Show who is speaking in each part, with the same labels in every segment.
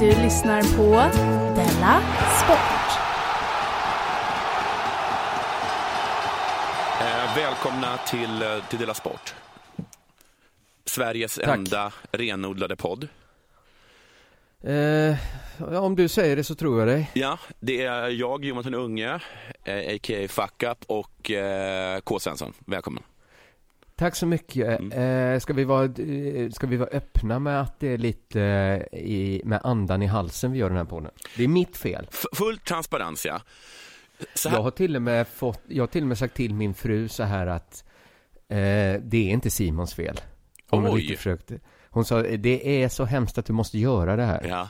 Speaker 1: Du lyssnar på Della Sport.
Speaker 2: Eh, välkomna till, eh, till Della Sport. Sveriges
Speaker 3: Tack.
Speaker 2: enda renodlade podd.
Speaker 3: Eh, om du säger det så tror jag dig.
Speaker 2: Ja, det är jag, Jonathan Unge, eh, a.k.a. Fuck Up och eh, K. Svensson. Välkommen.
Speaker 3: Tack så mycket.
Speaker 2: Mm.
Speaker 3: Eh, ska, vi vara, eh, ska vi vara öppna med att det är lite eh, i, med andan i halsen vi gör den här podden? Det är mitt fel.
Speaker 2: F- full transparens, ja.
Speaker 3: Jag har till och med fått, jag har till och med sagt till min fru så här att eh, det är inte Simons fel. Hon har
Speaker 2: Oj.
Speaker 3: lite försökt. Hon sa, det är så hemskt att du måste göra det här.
Speaker 2: ja.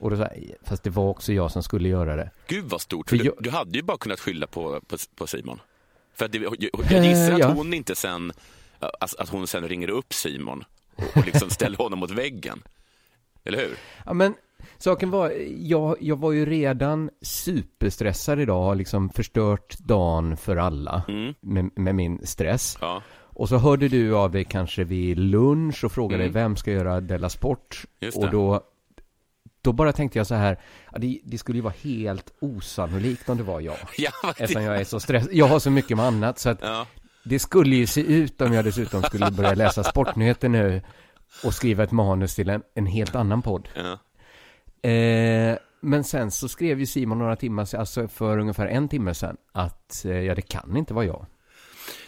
Speaker 3: Och då sa fast det var också jag som skulle göra det.
Speaker 2: Gud vad stort.
Speaker 3: För
Speaker 2: För du,
Speaker 3: jag-
Speaker 2: du hade ju bara kunnat skylla på, på, på Simon. För det, jag, gissar att
Speaker 3: ja.
Speaker 2: hon inte sen, alltså, att hon sen ringer upp Simon och, liksom ställer honom mot väggen. Eller hur?
Speaker 3: Ja, men saken var, jag, jag var ju redan superstressad idag, har liksom förstört dagen för alla
Speaker 2: Mm.
Speaker 3: med, med min stress.
Speaker 2: Ja,
Speaker 3: Och så hörde du av dig kanske vid lunch och frågade
Speaker 2: Mm.
Speaker 3: vem ska göra Della Sport? Och då, då bara tänkte jag så här, det, det skulle ju vara helt osannolikt om det var jag.
Speaker 2: ja,
Speaker 3: Eftersom jag är så stressad, jag har så mycket med annat så att
Speaker 2: ja.
Speaker 3: det skulle ju se ut om jag dessutom skulle börja läsa sportnyheter nu och skriva ett manus till en, en helt annan podd.
Speaker 2: ja.
Speaker 3: Eh, men sen så skrev ju Simon några timmar, alltså för ungefär en timme sedan, att eh, ja, det kan inte vara jag.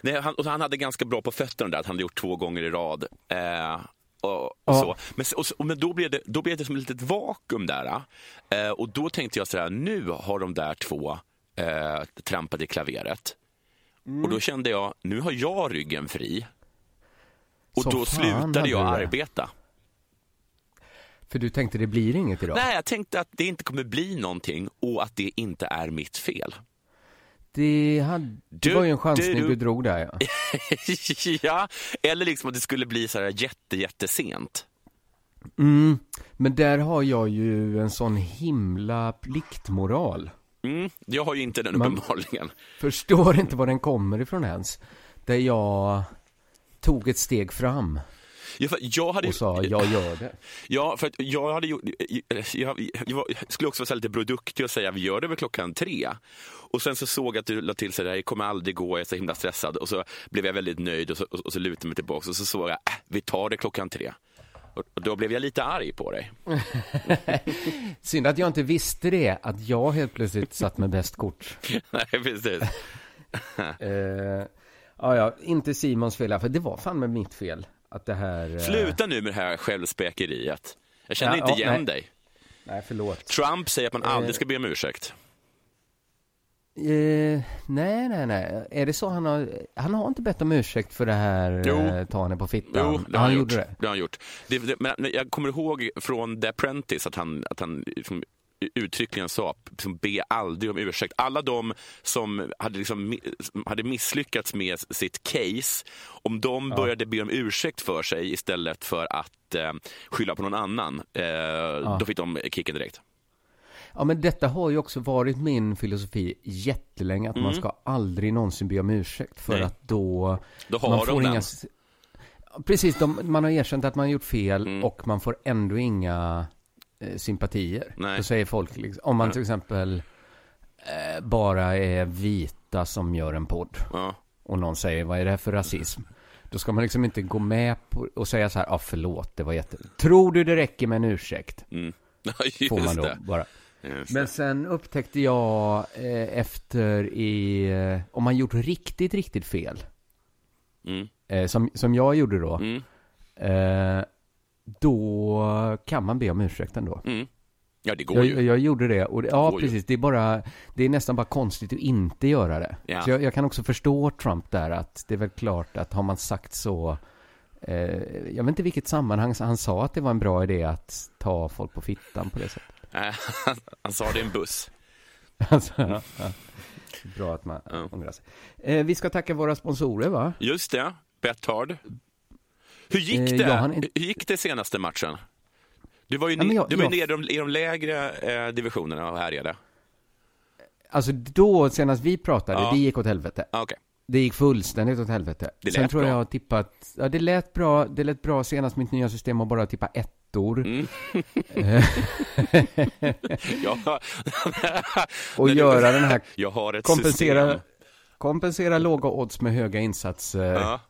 Speaker 2: Nej, han, och han hade ganska bra på fötterna där, att han hade gjort två gånger i rad. Eh, och, och
Speaker 3: Ja.
Speaker 2: så. Men, och, s- men då, blev det, då blev det som ett litet vakuum där. Eh, och då tänkte jag så här, nu har de där två eh, trampat i klaveret.
Speaker 3: Mm.
Speaker 2: Och då kände jag, nu har jag ryggen fri. Och
Speaker 3: Som
Speaker 2: då slutade jag arbeta.
Speaker 3: För du tänkte det blir inget idag?
Speaker 2: Nej, jag tänkte att det inte kommer bli någonting och att det inte är mitt fel.
Speaker 3: Det, hade, det var ju en chansning
Speaker 2: du-
Speaker 3: du,
Speaker 2: du-
Speaker 3: drog där ja.
Speaker 2: ja, eller liksom att det skulle bli så här jätte, jättesent.
Speaker 3: Mm, men där har jag ju en sån himla pliktmoral.
Speaker 2: Mm, jag har ju inte den uppenbarligen.
Speaker 3: Förstår inte var den kommer ifrån ens. Där jag tog ett steg fram
Speaker 2: Jag hade,
Speaker 3: och sa jag gör det.
Speaker 2: Ja, för jag hade jag, jag, jag skulle också vara så lite produktig och säga vi gör det väl klockan tre. Och sen så såg jag att du la till sig det kommer aldrig gå, jag är så himla stressad. Och så blev jag väldigt nöjd och så, och så lutade jag mig tillbaka och så såg jag, äh, vi tar det klockan tre. Och, och då blev jag lite arg på dig.
Speaker 3: Synd att jag inte visste det, att jag helt plötsligt satt med bäst kort.
Speaker 2: Nej, precis.
Speaker 3: Eh, ja, ja, inte Simons fel, för det var fan med mitt fel. Att det här... eh,
Speaker 2: Sluta nu med det här självspäkeriet. Jag känner
Speaker 3: Ja,
Speaker 2: inte igen
Speaker 3: nej.
Speaker 2: dig.
Speaker 3: Nej, förlåt.
Speaker 2: Trump säger att man aldrig
Speaker 3: Eh.
Speaker 2: ska be om ursäkt.
Speaker 3: Eh, nej, nej, nej. Är det så han har... Han har inte bett om ursäkt för det här
Speaker 2: Jo.
Speaker 3: eh, ta henne på fittan?
Speaker 2: Jo, det har han, gjort.
Speaker 3: gjorde det.
Speaker 2: Det har han gjort. Det, det, men men jag kommer ihåg från The Apprentice att han, att han liksom uttryckligen sa liksom, be aldrig om ursäkt. Alla de som hade, liksom, hade misslyckats med sitt case, om de började be om ursäkt för sig istället för att eh, skylla på någon annan, eh, då fick de kicken direkt.
Speaker 3: Ja, men detta har ju också varit min filosofi jättelänge, att man ska aldrig någonsin be om ursäkt för
Speaker 2: Mm. Nej.
Speaker 3: att då...
Speaker 2: Då har
Speaker 3: man
Speaker 2: de
Speaker 3: får
Speaker 2: den.
Speaker 3: inga... s- Precis, de, man har erkänt att man har gjort fel
Speaker 2: Mm.
Speaker 3: och man får ändå inga eh, sympatier.
Speaker 2: Nej.
Speaker 3: Då säger folk, liksom, om man till exempel eh, bara är vita som gör en podd
Speaker 2: Ja.
Speaker 3: och någon säger vad är det här för rasism? Då ska man liksom inte gå med på och säga så här, ah, förlåt, det var jätte... Tror du det räcker med en ursäkt?
Speaker 2: Mm. Ja,
Speaker 3: Får man då
Speaker 2: det.
Speaker 3: bara.
Speaker 2: Just
Speaker 3: Men sen upptäckte jag eh, efter i, eh, om man gjort riktigt, riktigt fel,
Speaker 2: Mm.
Speaker 3: eh, som, som jag gjorde då,
Speaker 2: Mm.
Speaker 3: Då kan man be om ursäkt ändå.
Speaker 2: Mm. Ja, det går
Speaker 3: Jag,
Speaker 2: ju.
Speaker 3: jag gjorde det, och det,
Speaker 2: Det
Speaker 3: ja
Speaker 2: ju.
Speaker 3: precis, det är bara, det är nästan bara konstigt att inte göra det.
Speaker 2: Ja.
Speaker 3: Så jag, jag kan också förstå Trump där, att det är väl klart att har man sagt så, eh, jag vet inte vilket sammanhang han sa att det var en bra idé att ta folk på fittan på det sättet.
Speaker 2: Nej, han, han sa det i en buss.
Speaker 3: Alltså, ja, ja. Bra att man
Speaker 2: Ja.
Speaker 3: ångrar sig. Eh, vi ska tacka våra sponsorer va?
Speaker 2: Just det, Betthard. Hur gick
Speaker 3: Eh,
Speaker 2: det?
Speaker 3: jag hann inte-
Speaker 2: Hur gick det senaste matchen? Du var ju,
Speaker 3: Ja, jag-
Speaker 2: du var ju
Speaker 3: jag-
Speaker 2: nere i de, lägre eh, divisionerna och härjade.
Speaker 3: Alltså då, senast vi pratade,
Speaker 2: Ja.
Speaker 3: det gick åt helvete.
Speaker 2: Ah, Okej.
Speaker 3: Det gick fullständigt åt helvete.
Speaker 2: Det
Speaker 3: Sen tror
Speaker 2: bra.
Speaker 3: jag har tippat, ja det lät bra, det lät bra senast mitt nya system att bara tippa ettor.
Speaker 2: Mm.
Speaker 3: Eh,
Speaker 2: Ja.
Speaker 3: och
Speaker 2: du-
Speaker 3: göra den här,
Speaker 2: Jag har ett
Speaker 3: kompensera,
Speaker 2: system.
Speaker 3: kompensera låga odds med höga insatser.
Speaker 2: Ja.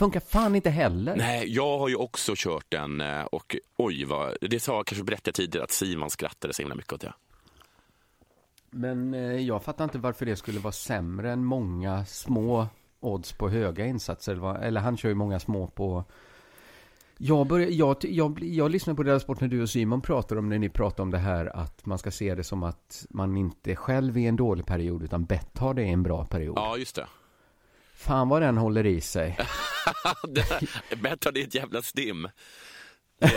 Speaker 3: Funkar fan inte heller.
Speaker 2: Nej, jag har ju också kört den eh, och oj, vad, det sa jag kanske berättade tidigare att Simon skrattade så himla mycket åt det.
Speaker 3: Men eh, jag fattar inte varför det skulle vara sämre än många små odds på höga insatser. Eller han kör ju många små på... Jag, börjar, jag, jag, jag lyssnar på deras sport när du och Simon pratar om, när ni pratar om det här att man ska se det som att man inte själv är i en dålig period utan bett har det i en bra period.
Speaker 2: Ja, just det.
Speaker 3: Fan vad den håller i sig.
Speaker 2: Betthard är ett jävla stim.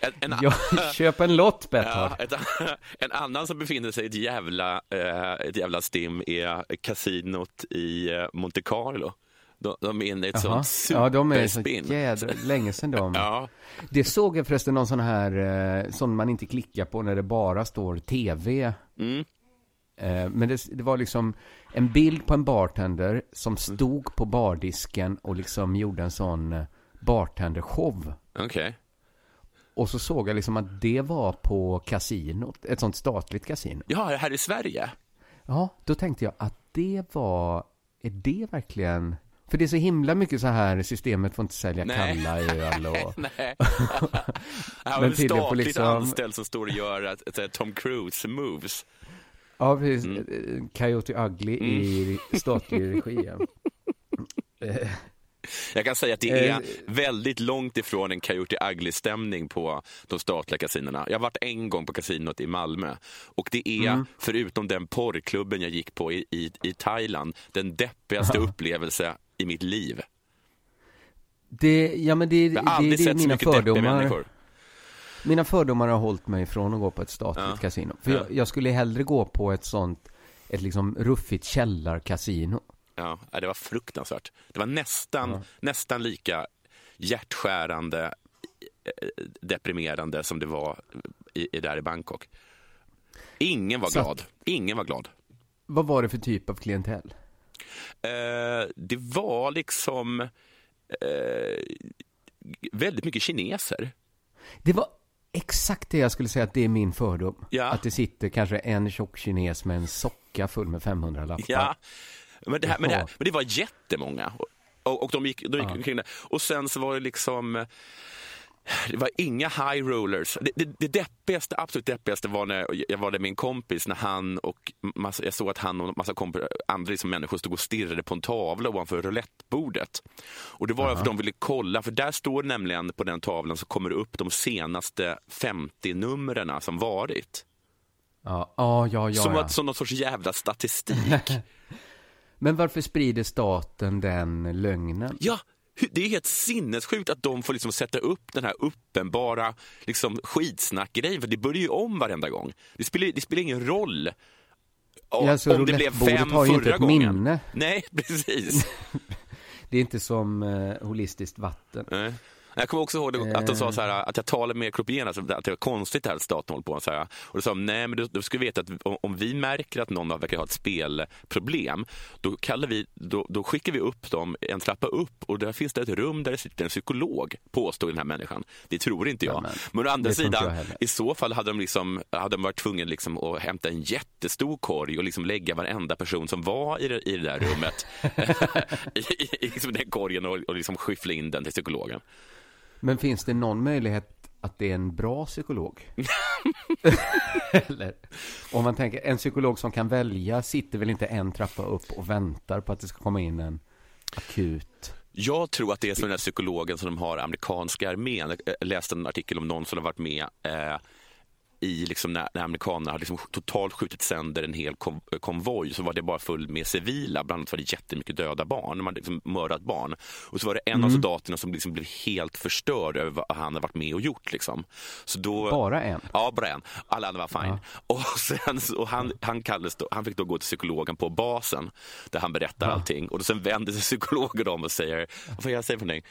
Speaker 2: En, en,
Speaker 3: Jag, köp en lott Betthard.
Speaker 2: Ja, ett, en annan som befinner sig i ett jävla, eh, ett jävla stim är kasinot i eh, Monte Carlo. De, de är inne i ett
Speaker 3: Jaha.
Speaker 2: sånt
Speaker 3: Ja, de är så jädra länge sedan de.
Speaker 2: Ja,
Speaker 3: Det såg jag förresten någon sån här, eh, sån man inte klickar på när det bara står TV.
Speaker 2: mm,
Speaker 3: men det, det var liksom en bild på en bartender som stod på bardisken och liksom gjorde en sån eh, bartendershow.
Speaker 2: okej.
Speaker 3: Och så såg jag liksom att det var på kasinot, ett sånt statligt kasino.
Speaker 2: Ja, här i Sverige.
Speaker 3: Ja, då tänkte jag att det var, är det verkligen... För det är så himla mycket så här, systemet får inte sälja
Speaker 2: Nej.
Speaker 3: kalla öl och...
Speaker 2: Nej.
Speaker 3: Tydligen på
Speaker 2: statligt
Speaker 3: liksom-
Speaker 2: anställd som står och gör ett, ett Tom Cruise moves.
Speaker 3: Ja, precis.
Speaker 2: Mm.
Speaker 3: Coyote Ugly i statlig regi. ja.
Speaker 2: Jag kan säga att det är
Speaker 3: Eh.
Speaker 2: väldigt långt ifrån en Coyote Ugly-stämning på de statliga kasinorna. Jag har varit en gång på kasinot i Malmö och det är,
Speaker 3: Mm.
Speaker 2: förutom den porrklubben jag gick på i, i, i Thailand, den deppigaste upplevelse i mitt liv.
Speaker 3: Det, ja men det,
Speaker 2: Jag
Speaker 3: det,
Speaker 2: har
Speaker 3: det,
Speaker 2: aldrig
Speaker 3: det är
Speaker 2: sett så mycket deppiga
Speaker 3: fördomar.
Speaker 2: människor.
Speaker 3: Mina fördomar har hållit mig ifrån att gå på ett statligt
Speaker 2: Ja.
Speaker 3: kasino. För
Speaker 2: Ja.
Speaker 3: jag, jag skulle hellre gå på ett sånt, ett liksom ruffigt källarkasino.
Speaker 2: Ja, det var fruktansvärt. Det var nästan,
Speaker 3: Ja.
Speaker 2: nästan lika hjärtskärande, eh, deprimerande som det var i, i där i Bangkok. Ingen var
Speaker 3: Så
Speaker 2: glad. Ingen var glad.
Speaker 3: Vad var det för typ av klientell?
Speaker 2: Eh, det var liksom eh, väldigt mycket kineser.
Speaker 3: Det var exakt det jag skulle säga att det är min fördom.
Speaker 2: Ja.
Speaker 3: Att det sitter kanske en tjock kines med en socka full med 500 lappar.
Speaker 2: Ja, men det, här, men det, här, men det var jättemånga. Och, och, de gick, de gick
Speaker 3: Ja.
Speaker 2: omkring där. Och sen så var det liksom... Det var inga high rollers. Det, det, det deppigaste, absolut deppigaste var när jag var där med en kompis när han och massa, jag såg att han och massa kompis, andra liksom människor stod och stirrade på en tavla ovanför roulettebordet. Och det var för att de ville kolla, för där står nämligen på den tavlan så kommer det upp de senaste 50 numren som varit.
Speaker 3: Ja, ja, ja. ja,
Speaker 2: som,
Speaker 3: ja.
Speaker 2: att, som någon sorts jävla statistik.
Speaker 3: Men varför sprider staten den lögnen?
Speaker 2: Ja, det är helt sinnessjukt att de får liksom sätta upp den här uppenbara liksom, skitsnackgrejen, för det börjar ju om varenda gång. Det spelar, det spelar ingen roll o-
Speaker 3: Ja, så
Speaker 2: om det blev fem
Speaker 3: har ju inte ett
Speaker 2: gången.
Speaker 3: minne.
Speaker 2: Nej, precis.
Speaker 3: Det är inte som eh, holistiskt vatten.
Speaker 2: Nej. Jag kommer också ihåg att de sa så här, att jag talar med kroppen, alltså, att det var konstigt det här att staten håller på. Så här. Och då sa de, nej men du, du ska veta att om, vi märker att någon verkar ha ett spelproblem, då, kallar vi, då, då skickar vi upp dem en trappa upp och där finns det ett rum där det sitter en psykolog, påstår den här människan. Det tror inte jag.
Speaker 3: Ja, men,
Speaker 2: men å andra sidan, i så fall hade de, liksom, hade de varit tvungna liksom att hämta en jättestor korg och liksom lägga varenda person som var i det, i det där rummet i, i, i liksom den korgen och, och liksom skyffla in den till psykologen.
Speaker 3: Men finns det någon möjlighet att det är en bra psykolog? Eller, om man tänker, en psykolog som kan välja sitter väl inte en trappa upp och väntar på att det ska komma in en akut...
Speaker 2: Jag tror att det är som den här psykologen som de har amerikanska armén. Jag läste en artikel om någon som har varit med eh, i liksom när, när amerikanerna hade liksom totalt skjutit sönder en hel kon konvoj så var det bara full med civila. Bland annat var det jättemycket döda barn. De hade liksom mördat barn. Och så var det en av soldaterna som liksom blev helt förstörd över vad han hade varit med och gjort. Liksom. Så då,
Speaker 3: Bara en?
Speaker 2: Ja, bara en. Alla andra var fine. Och sen, och han, han, kallades då, han fick då gå till psykologen på basen där han berättar allting. Och då sen vänder sig psykologen om och säger, vad får jag säga för någonting?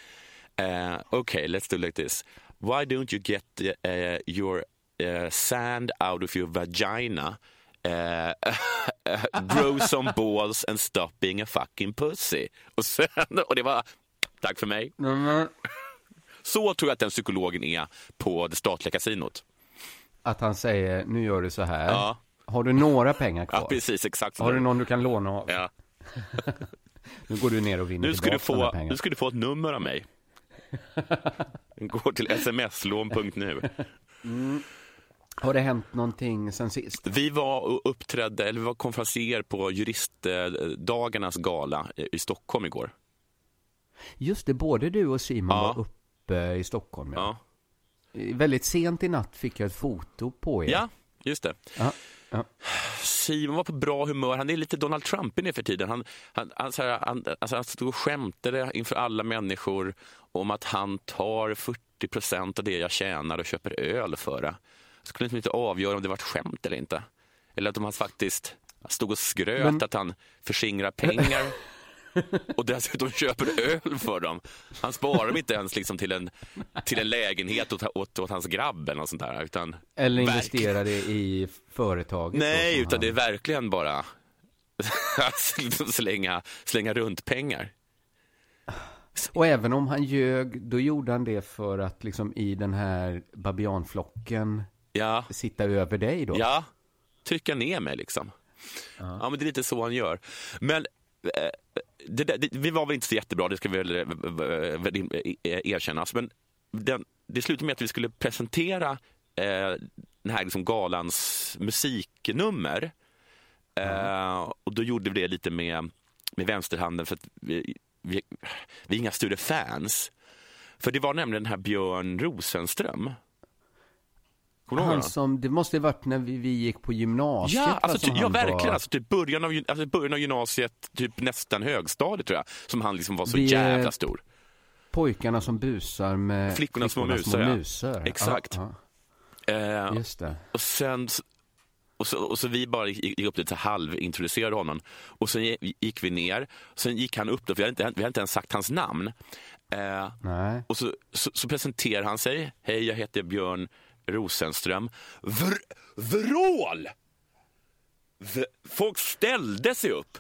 Speaker 2: Uh, okay, let's do like this. Why don't you get uh, your uh, sand out of your vagina Uh, grow some balls and stop being a fucking pussy. Och, sen, och det var tack för mig. Så tror jag att den psykologen är på det statliga kasinot.
Speaker 3: Att han säger, nu gör du så här.
Speaker 2: Ja.
Speaker 3: Har du några pengar kvar?
Speaker 2: Ja, precis. Exakt.
Speaker 3: Har du någon du kan låna av?
Speaker 2: Ja.
Speaker 3: Nu går du ner och vinner
Speaker 2: Nu ska, du få, nu ska du få ett nummer av mig. Gå till smslån.nu.
Speaker 3: Har det hänt någonting sen sist?
Speaker 2: Vi var och uppträdde, eller vi var konferencier på juristdagarnas gala i i Stockholm igår.
Speaker 3: Just det, både du och Simon
Speaker 2: Ja.
Speaker 3: var uppe i Stockholm. Ja.
Speaker 2: Ja,
Speaker 3: Väldigt sent i natt fick jag ett foto på er.
Speaker 2: ja just det.
Speaker 3: Ja, ja.
Speaker 2: Simon var på bra humör. Han är lite Donald Trump nu för tiden. Han, han, han, så här, han, alltså han stod och skämtade inför alla människor om att han tar 40 procent av det jag tjänar och köper öl för det. Skulle inte avgöra om det var ett skämt eller inte. Eller att han faktiskt stod och skröt
Speaker 3: Men-
Speaker 2: att han förskingrar pengar och dessutom köper öl för dem. Han sparar dem inte ens liksom till, en, till en lägenhet åt, åt, åt hans grabb eller sånt där. Utan
Speaker 3: Eller
Speaker 2: verk-
Speaker 3: investerade i företaget.
Speaker 2: Nej, utan det är
Speaker 3: han-
Speaker 2: verkligen bara slänga, slänga runt pengar.
Speaker 3: Och även om han ljög, då gjorde han det för att liksom i den här babianflocken
Speaker 2: Ja,
Speaker 3: sitta över dig då.
Speaker 2: ja. trycka ner mig liksom. Ja. men det är lite så han gör. Men eh, det, där- det, vi var väl inte så jättebra, det ska vi väl eh, eh, erkännas. Men den, det slutade med att vi skulle presentera eh, den här liksom galans musiknummer. Eh, och då gjorde vi det lite med, med vänsterhanden för att vi, vi, vi är inga större fans. För det var nämligen den här Björn Rosenström. Kommer du ihåg
Speaker 3: Han
Speaker 2: honom?
Speaker 3: som, det måste ha varit när vi, vi gick på gymnasiet.
Speaker 2: Ja, alltså, ty, ja verkligen.
Speaker 3: var-
Speaker 2: Alltså, typ början, av, alltså, början av gymnasiet, typ nästan högstadiet tror jag, som han liksom var så
Speaker 3: Vi
Speaker 2: jävla stor.
Speaker 3: Pojkarna som busar med
Speaker 2: Flickornas små musar, ja.
Speaker 3: musar.
Speaker 2: Exakt.
Speaker 3: Ja,
Speaker 2: Eh,
Speaker 3: ja, just det.
Speaker 2: och sen och så, och så vi bara gick gick upp lite halvintroducerade honom. Och sen gi- gick vi ner. Sen gick han upp, då, för vi hade inte, vi hade inte ens sagt hans namn. Eh, och så, så, så presenterar han sig. Hej, jag heter Björn Rosenström. Vr, vrål! V, folk ställde sig upp.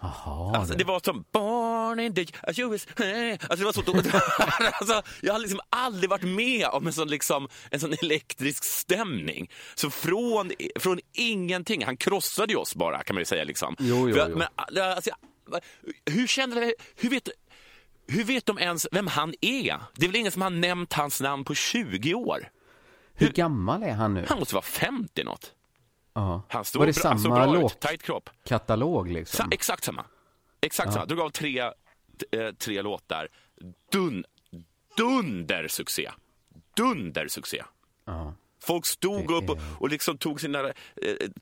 Speaker 3: Jaha,
Speaker 2: Alltså,
Speaker 3: det-
Speaker 2: det var som barn in the... Alltså, is- alltså, det var så... alltså, jag har liksom aldrig varit med om en sån, liksom, en sån elektrisk stämning. Så från, från ingenting, han krossade ju oss bara kan man ju säga. Liksom.
Speaker 3: Jo, jo,
Speaker 2: För-
Speaker 3: jo.
Speaker 2: Men, alltså, hur kände hur vet, hur vet de ens vem han är? Det är väl ingen som har nämnt hans namn på 20 år?
Speaker 3: Hur gammal är han nu?
Speaker 2: Han måste vara 50 något.
Speaker 3: Ja.
Speaker 2: Han stod
Speaker 3: Var det
Speaker 2: bra,
Speaker 3: samma
Speaker 2: bra ut,
Speaker 3: låt?
Speaker 2: tajt kropp.
Speaker 3: Katalog
Speaker 2: Sa,
Speaker 3: liksom?
Speaker 2: exakt samma. Exakt samma. Drog av tre, eh, tre låtar. Dun, dundersuccé. Dundersuccé.
Speaker 3: Ja.
Speaker 2: Folk stod
Speaker 3: Det
Speaker 2: upp och,
Speaker 3: är-
Speaker 2: och liksom tog sina eh,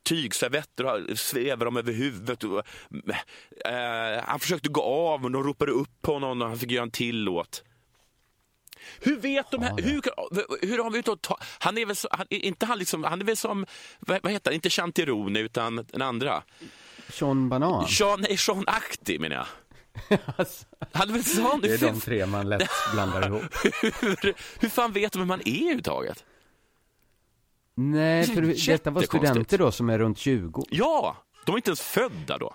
Speaker 2: tygservetter och svävade dem över huvudet. Och, eh, han försökte gå av och de ropade upp på honom och han fick göra en till låt. Hur vet de här, hur, hur har och ta, Han är väl så, han, är inte han liksom, han är väl som, vad, vad heter han, inte Chantirone utan den andra.
Speaker 3: Sean Banan?
Speaker 2: Sean, nej, Sean Akti menar jag.
Speaker 3: Alltså,
Speaker 2: Han väl sa
Speaker 3: det är de tre man lätt blandar ihop.
Speaker 2: hur, hur fan vet de hur man är överhuvudtaget?
Speaker 3: Nej, för detta var studenter då som är runt 20.
Speaker 2: Ja, de är inte ens födda då.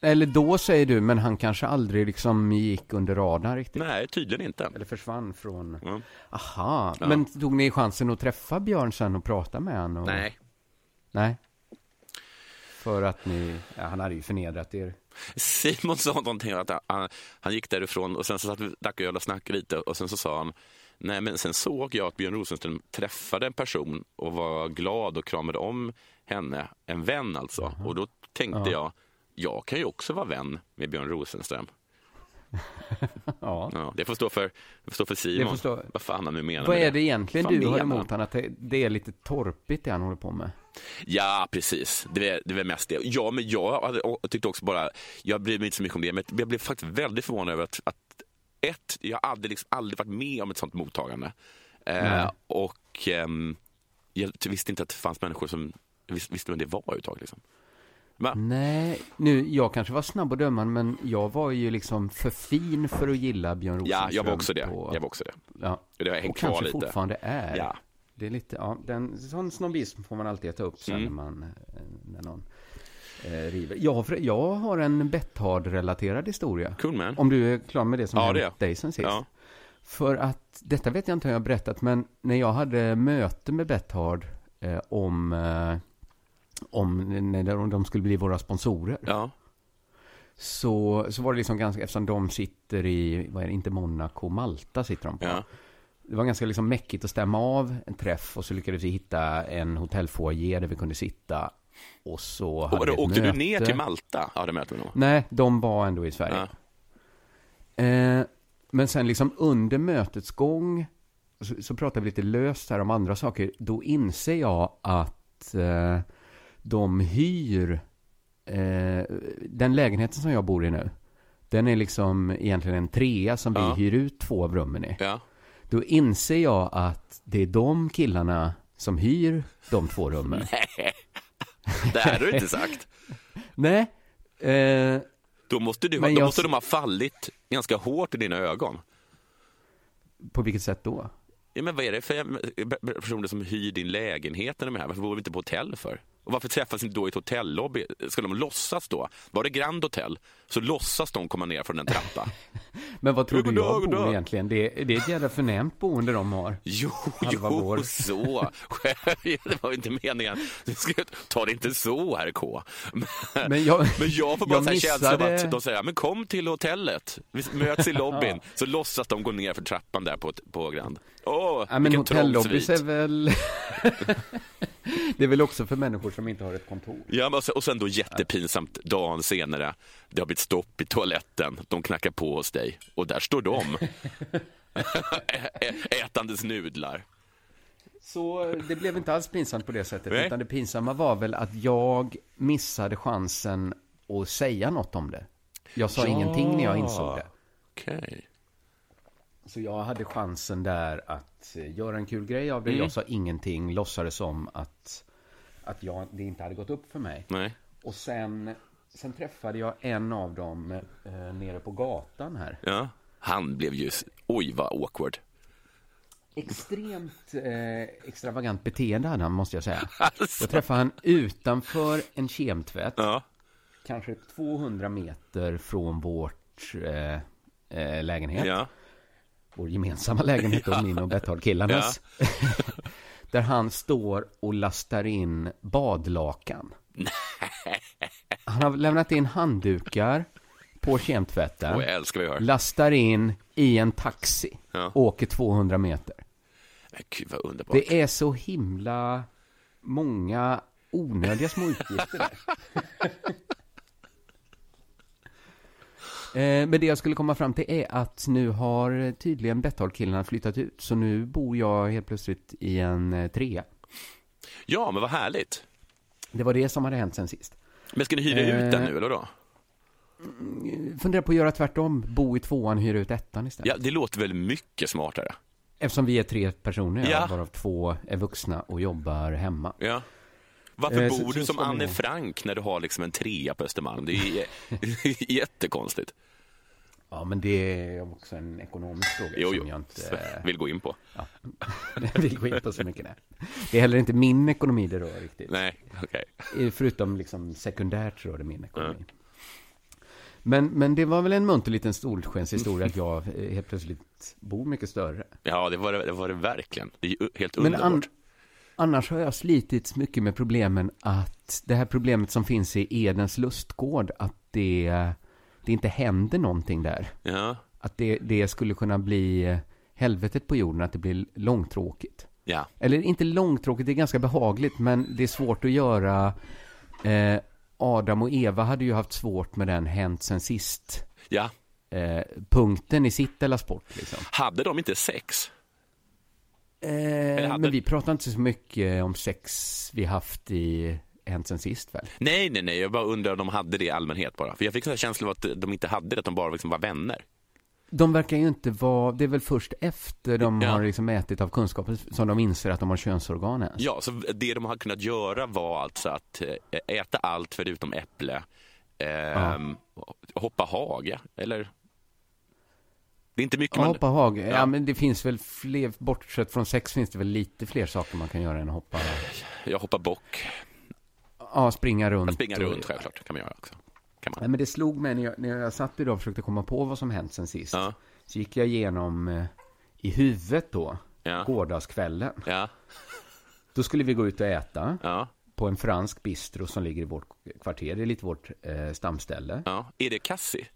Speaker 3: Eller då säger du, men han kanske aldrig liksom gick under radarn riktigt.
Speaker 2: Nej, tydligen inte.
Speaker 3: Eller försvann från...
Speaker 2: Mm.
Speaker 3: Aha,
Speaker 2: Ja.
Speaker 3: men tog ni chansen att träffa Björn sen och prata med honom? Och...
Speaker 2: Nej.
Speaker 3: Nej. För att ni, ja, han hade ju förnedrat er.
Speaker 2: Simon sa någonting att han, han gick därifrån och sen så satt vi drack öl och snackade lite och sen så sa han Nej, men sen såg jag att Björn Rosenström träffade en person och var glad och kramade om henne, en vän alltså. Och då tänkte jag, jag kan ju också vara vän med Björn Rosenström.
Speaker 3: Ja.
Speaker 2: Ja, det får stå för, får stå för Simon.
Speaker 3: Det får stå-
Speaker 2: Vad fan han nu menar
Speaker 3: Vad är det egentligen du har emot
Speaker 2: han?
Speaker 3: han? Att det, är lite torpigt det han håller på med?
Speaker 2: Ja, precis. Det är, det är mest det. Ja, men jag hade, tyckte också bara, jag bryr mig inte så mycket om det, men jag blev faktiskt väldigt förvånad över att, att ett, jag har aldrig, liksom, aldrig varit med om ett sånt mottagande. Eh, och ehm, jag visste inte att det fanns människor som vis, visste vem det var överhuvudtaget. Liksom. Va?
Speaker 3: Nej, nu, jag kanske var snabb att döma, men jag var ju liksom för fin för att gilla Björn Rosenström.
Speaker 2: Ja, jag var också det.
Speaker 3: På,
Speaker 2: Jag var också det.
Speaker 3: ja.
Speaker 2: Det har hängt
Speaker 3: Och
Speaker 2: kvar
Speaker 3: kanske
Speaker 2: lite.
Speaker 3: fortfarande är.
Speaker 2: Ja.
Speaker 3: Det är lite, ja, den, sån snobbism får man alltid äta upp sen
Speaker 2: Mm.
Speaker 3: när man, eh, när någon eh, river. Jag, har jag har en Betthard-relaterad historia.
Speaker 2: Cool man.
Speaker 3: Om du är klar med det som
Speaker 2: Ja,
Speaker 3: hänt dig sen sist.
Speaker 2: Ja.
Speaker 3: För att, detta vet jag inte om jag har berättat, men när jag hade möte med Betthard eh, om, eh, om när de- skulle bli våra sponsorer.
Speaker 2: Ja.
Speaker 3: Så, så var det liksom ganska, eftersom de sitter i, vad är det, inte Monaco, Malta sitter de på.
Speaker 2: Ja.
Speaker 3: Det var ganska liksom mäckigt att stämma av en träff och så lyckades vi hitta en hotellfoyer där vi kunde sitta. Och så hade
Speaker 2: Och,
Speaker 3: vi ett
Speaker 2: åkte
Speaker 3: möte.
Speaker 2: du ner till Malta? Ja, det mötet nog.
Speaker 3: Nej, de var ändå i Sverige.
Speaker 2: Ja.
Speaker 3: Eh, men sen liksom under mötets gång så, så pratar vi lite löst här om andra saker. Då inser jag att eh, de hyr eh, den lägenheten som jag bor i nu. Den är liksom egentligen en trea som
Speaker 2: Ja.
Speaker 3: vi hyr ut två av rummen i.
Speaker 2: Ja.
Speaker 3: Då inser jag att det är de killarna som hyr de två rummen.
Speaker 2: Det här har du inte sagt.
Speaker 3: Nej. Eh,
Speaker 2: Då måste, du, då
Speaker 3: jag-
Speaker 2: måste de ha fallit ganska hårt i dina ögon.
Speaker 3: på vilket sätt då?
Speaker 2: Ja, men vad är det för personer som hyr din lägenhet när de är här? Varför bor vi inte på hotell för? Och varför träffas ni då i ett hotellobby? Ska de låtsas då? Var det Grand Hotel så låtsas de komma ner från en trappa.
Speaker 3: Men vad tror du jag bor egentligen? Det, det är ett jävla förnämt boende de har.
Speaker 2: Jo,
Speaker 3: Halva
Speaker 2: jo,
Speaker 3: vår.
Speaker 2: så. Det var inte meningen. Ta det inte så, herr K. Men,
Speaker 3: Men jag,
Speaker 2: men jag får bara
Speaker 3: jag
Speaker 2: så här känsla av att de säger, "Ja, men kom till hotellet. Vi möts i lobbyn. Så låtsas de gå ner för trappan där på, på Grand. Åh,
Speaker 3: Ja, men hotellobbys är väl... det är väl också för människor som inte har ett kontor.
Speaker 2: Ja, men och sen- då jättepinsamt dagen senare. Det har blivit stopp i toaletten. De knackar på hos dig och där står de. Ätandes nudlar.
Speaker 3: Så det blev inte alls pinsamt på det sättet.
Speaker 2: Nej.
Speaker 3: Utan det pinsamma var väl att jag missade chansen att säga något om det. Jag sa
Speaker 2: Ja.
Speaker 3: ingenting när jag insåg det.
Speaker 2: Okej.
Speaker 3: Så jag hade chansen där att eh, göra en kul grej av det.
Speaker 2: Mm.
Speaker 3: Jag sa ingenting, låtsades som att, att jag, det inte hade gått upp för mig.
Speaker 2: Nej.
Speaker 3: Och sen, sen träffade jag en av dem eh, nere på gatan här.
Speaker 2: Ja. Han blev ju... Oj, vad awkward.
Speaker 3: Extremt eh, extravagant beteende hade han, måste jag säga.
Speaker 2: Alltså.
Speaker 3: Jag träffade han utanför en kemtvätt,
Speaker 2: Ja.
Speaker 3: kanske 200 meter från vårt eh, eh, lägenhet.
Speaker 2: Ja.
Speaker 3: Vår gemensamma lägenhet, då, min och Betthard-killarnas. Där han står och lastar in badlakan. Han har lämnat in handdukar på kemtvätten.
Speaker 2: Och jag älskar vad jag hör.
Speaker 3: lastar in i en taxi,
Speaker 2: Ja.
Speaker 3: åker 200 meter.
Speaker 2: Men Gud, vad underbart.
Speaker 3: Det är så himla många onödiga små utgifter där. Eh, Men det jag skulle komma fram till är att nu har tydligen Betthard-killarna flyttat ut. Så nu bor jag helt plötsligt i en eh, trea.
Speaker 2: Ja, men vad härligt.
Speaker 3: Det var det som hade hänt sen sist.
Speaker 2: Men ska ni hyra ut
Speaker 3: Eh.
Speaker 2: den nu, eller då?
Speaker 3: Funderar på att göra tvärtom. Bo i tvåan, hyra ut ettan istället.
Speaker 2: Ja, det låter väl mycket smartare.
Speaker 3: Eftersom vi är tre personer, ja. Varav två är vuxna och jobbar hemma.
Speaker 2: Ja. Varför
Speaker 3: Eh, så-
Speaker 2: bor du
Speaker 3: så
Speaker 2: som
Speaker 3: ska vi
Speaker 2: Anne. Frank när du har liksom en trea på Östermalm? Det är jättekonstigt.
Speaker 3: Ja, men det är också en ekonomisk fråga
Speaker 2: Jo,
Speaker 3: som jag inte
Speaker 2: Vill gå in på.
Speaker 3: eh, vill gå in på så mycket. Nej. Det är heller inte min ekonomi det rör riktigt.
Speaker 2: Nej, okej.
Speaker 3: Eh, Förutom liksom sekundärt rör det min ekonomi. Men, men det var väl en munter liten solskenshistoria att jag eh, helt plötsligt bor mycket större.
Speaker 2: Ja, det var det, det var det verkligen. Det är helt
Speaker 3: Men
Speaker 2: underbart.
Speaker 3: an, annars har jag slitits mycket med problemen att det här problemet som finns i Edens lustgård, att det, det inte händer någonting där.
Speaker 2: Ja,
Speaker 3: Att det, det skulle kunna bli helvetet på jorden, att det blir långtråkigt.
Speaker 2: ja,
Speaker 3: Eller inte långtråkigt, det är ganska behagligt, men det är svårt att göra. Eh, Adam och Eva hade ju haft svårt med den hänt sen sist.
Speaker 2: ja.
Speaker 3: Eh, punkten i sitt Della Sport liksom.
Speaker 2: Hade de inte sex?
Speaker 3: Eh,
Speaker 2: hade-
Speaker 3: Men vi pratar inte så mycket om sex vi haft i hänt sen sist väl?
Speaker 2: Nej, nej, nej. Jag bara undrar om de hade det i allmänhet bara. För jag fick en känsla av att de inte hade det, att de bara liksom var vänner.
Speaker 3: De verkar ju inte vara, det är väl först efter de
Speaker 2: Ja.
Speaker 3: har liksom ätit av kunskapen som de inser att de har könsorgan ens.
Speaker 2: Ja, så det de har kunnat göra var alltså att eh, äta allt förutom äpple, ehm, hoppa hage, eller? Det är inte mycket
Speaker 3: Ja,
Speaker 2: man...
Speaker 3: hoppa hage. Ja.
Speaker 2: Ja.
Speaker 3: men det finns väl fler, bortsett från sex finns det väl lite fler saker man kan göra än att hoppa.
Speaker 2: Jag hoppar bock.
Speaker 3: Ja, springa runt.
Speaker 2: Springa
Speaker 3: och-
Speaker 2: runt självklart, kan man göra också. Kan man.
Speaker 3: Nej, men det slog mig när jag, när jag satt idag och försökte komma på vad som hänt sen sist.
Speaker 2: Ja,
Speaker 3: Så gick jag igenom eh, i huvudet då,
Speaker 2: ja,
Speaker 3: gårdagskvällen.
Speaker 2: ja,
Speaker 3: Då skulle vi gå ut och äta
Speaker 2: ja,
Speaker 3: på en fransk bistro som ligger i vårt kvarter. Det är lite vårt eh, stamställe.
Speaker 2: ja. Är det Cassie?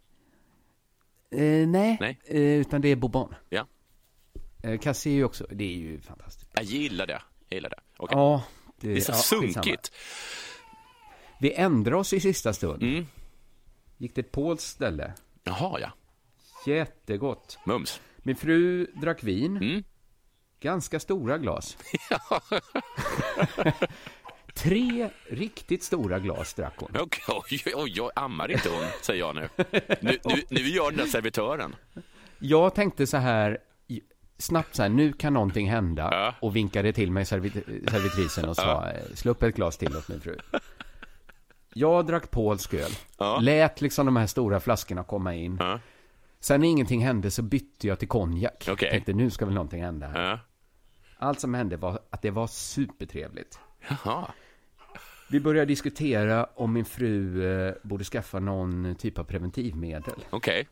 Speaker 3: Eh, nej,
Speaker 2: Nej.
Speaker 3: Eh, utan det är Bourbon.
Speaker 2: Ja.
Speaker 3: Eh, Cassie är ju också, det är ju fantastiskt.
Speaker 2: Jag gillar det. Jag gillar det. Okej.
Speaker 3: Ja,
Speaker 2: Det är så
Speaker 3: ja,
Speaker 2: sunkigt.
Speaker 3: Vi ändrar oss i sista stund.
Speaker 2: Mm.
Speaker 3: Gick till ett polskt ställe.
Speaker 2: Jaha, ja.
Speaker 3: Jättegott.
Speaker 2: Mums.
Speaker 3: Min fru drack vin.
Speaker 2: Mm.
Speaker 3: Ganska stora glas. Tre riktigt stora glas drack hon.
Speaker 2: Okej, oj, oj, oj, ammar inte hon, säger jag nu. Nu, nu, nu jag den där servitören.
Speaker 3: Jag tänkte så här, snabbt så här, nu kan någonting hända.
Speaker 2: Ja.
Speaker 3: Och vinkade till mig servit servitrisen och sa, slå upp ett glas till åt min fru. Jag drack polsk öl.
Speaker 2: Ja.
Speaker 3: Lät liksom de här stora flaskorna komma in.
Speaker 2: Ja.
Speaker 3: Sen när ingenting hände så bytte jag till konjak.
Speaker 2: Okej.
Speaker 3: Tänkte nu ska väl någonting hända här.
Speaker 2: Ja.
Speaker 3: Allt som hände var att det var supertrevligt.
Speaker 2: Jaha.
Speaker 3: Vi började diskutera om min fru eh, borde skaffa någon typ av preventivmedel.
Speaker 2: Okej.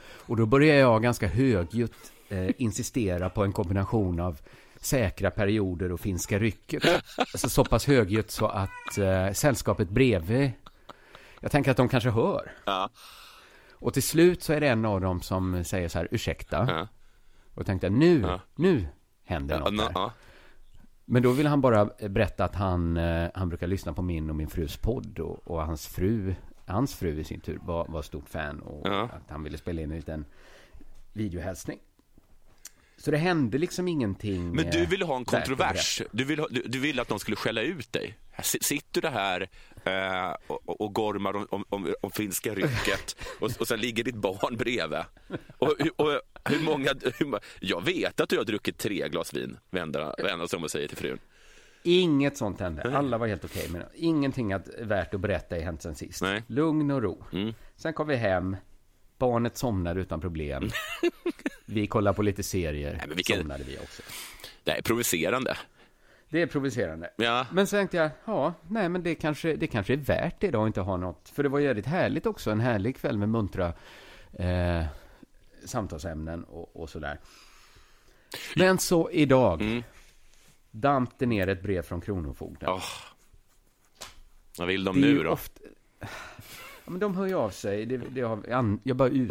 Speaker 3: Och då började jag ganska högljutt eh, insistera på en kombination av säkra perioder och finska rycket. Alltså så pass högljutt så att eh, sällskapet bredvid, jag tänker att de kanske hör.
Speaker 2: Ja.
Speaker 3: Och till slut så är det en av dem som säger så här, ursäkta.
Speaker 2: Ja.
Speaker 3: Och tänkte nu,
Speaker 2: Ja.
Speaker 3: nu händer något
Speaker 2: nå-
Speaker 3: där.
Speaker 2: ja.
Speaker 3: Men då vill han bara berätta att han, eh, han brukar lyssna på min och min frus podd och, och hans fru, hans fru i sin tur var, var stort fan och att han ville spela in en liten videohälsning. Så det hände liksom ingenting.
Speaker 2: Men du ville ha en kontrovers. Du ville, du, du ville att de skulle skälla ut dig. Sitter du här eh, och, och- gormar om, om, om, om finska rycket och, och sen ligger ditt barn bredvid. Och, och, hur många, hur, jag vet att du har druckit tre glas vin, vända, vända sig om och säger till frun.
Speaker 3: Inget sånt hände. Alla var helt okej. men ingenting att, värt att berätta i hänt sen sist.
Speaker 2: Nej.
Speaker 3: Lugn och ro.
Speaker 2: Mm.
Speaker 3: Sen kom vi hem. Barnet somnade utan problem. Vi kollade på lite serier.
Speaker 2: Nej, men vilken-
Speaker 3: Somnade vi också.
Speaker 2: Det är provocerande.
Speaker 3: Det är provocerande.
Speaker 2: Ja.
Speaker 3: Men så tänkte jag, ja, nej men det kanske, det kanske är värt det då att inte ha något. För det var jävligt härligt också, en härlig kväll med muntra eh, samtalsämnen och, och sådär. Men så idag
Speaker 2: Mm.
Speaker 3: damp det ner ett brev från Kronofogden.
Speaker 2: Åh. Vad vill de
Speaker 3: Det
Speaker 2: nu då?
Speaker 3: Ofta, ja, men de hör ju av sig. Det, det har, jag bara ut...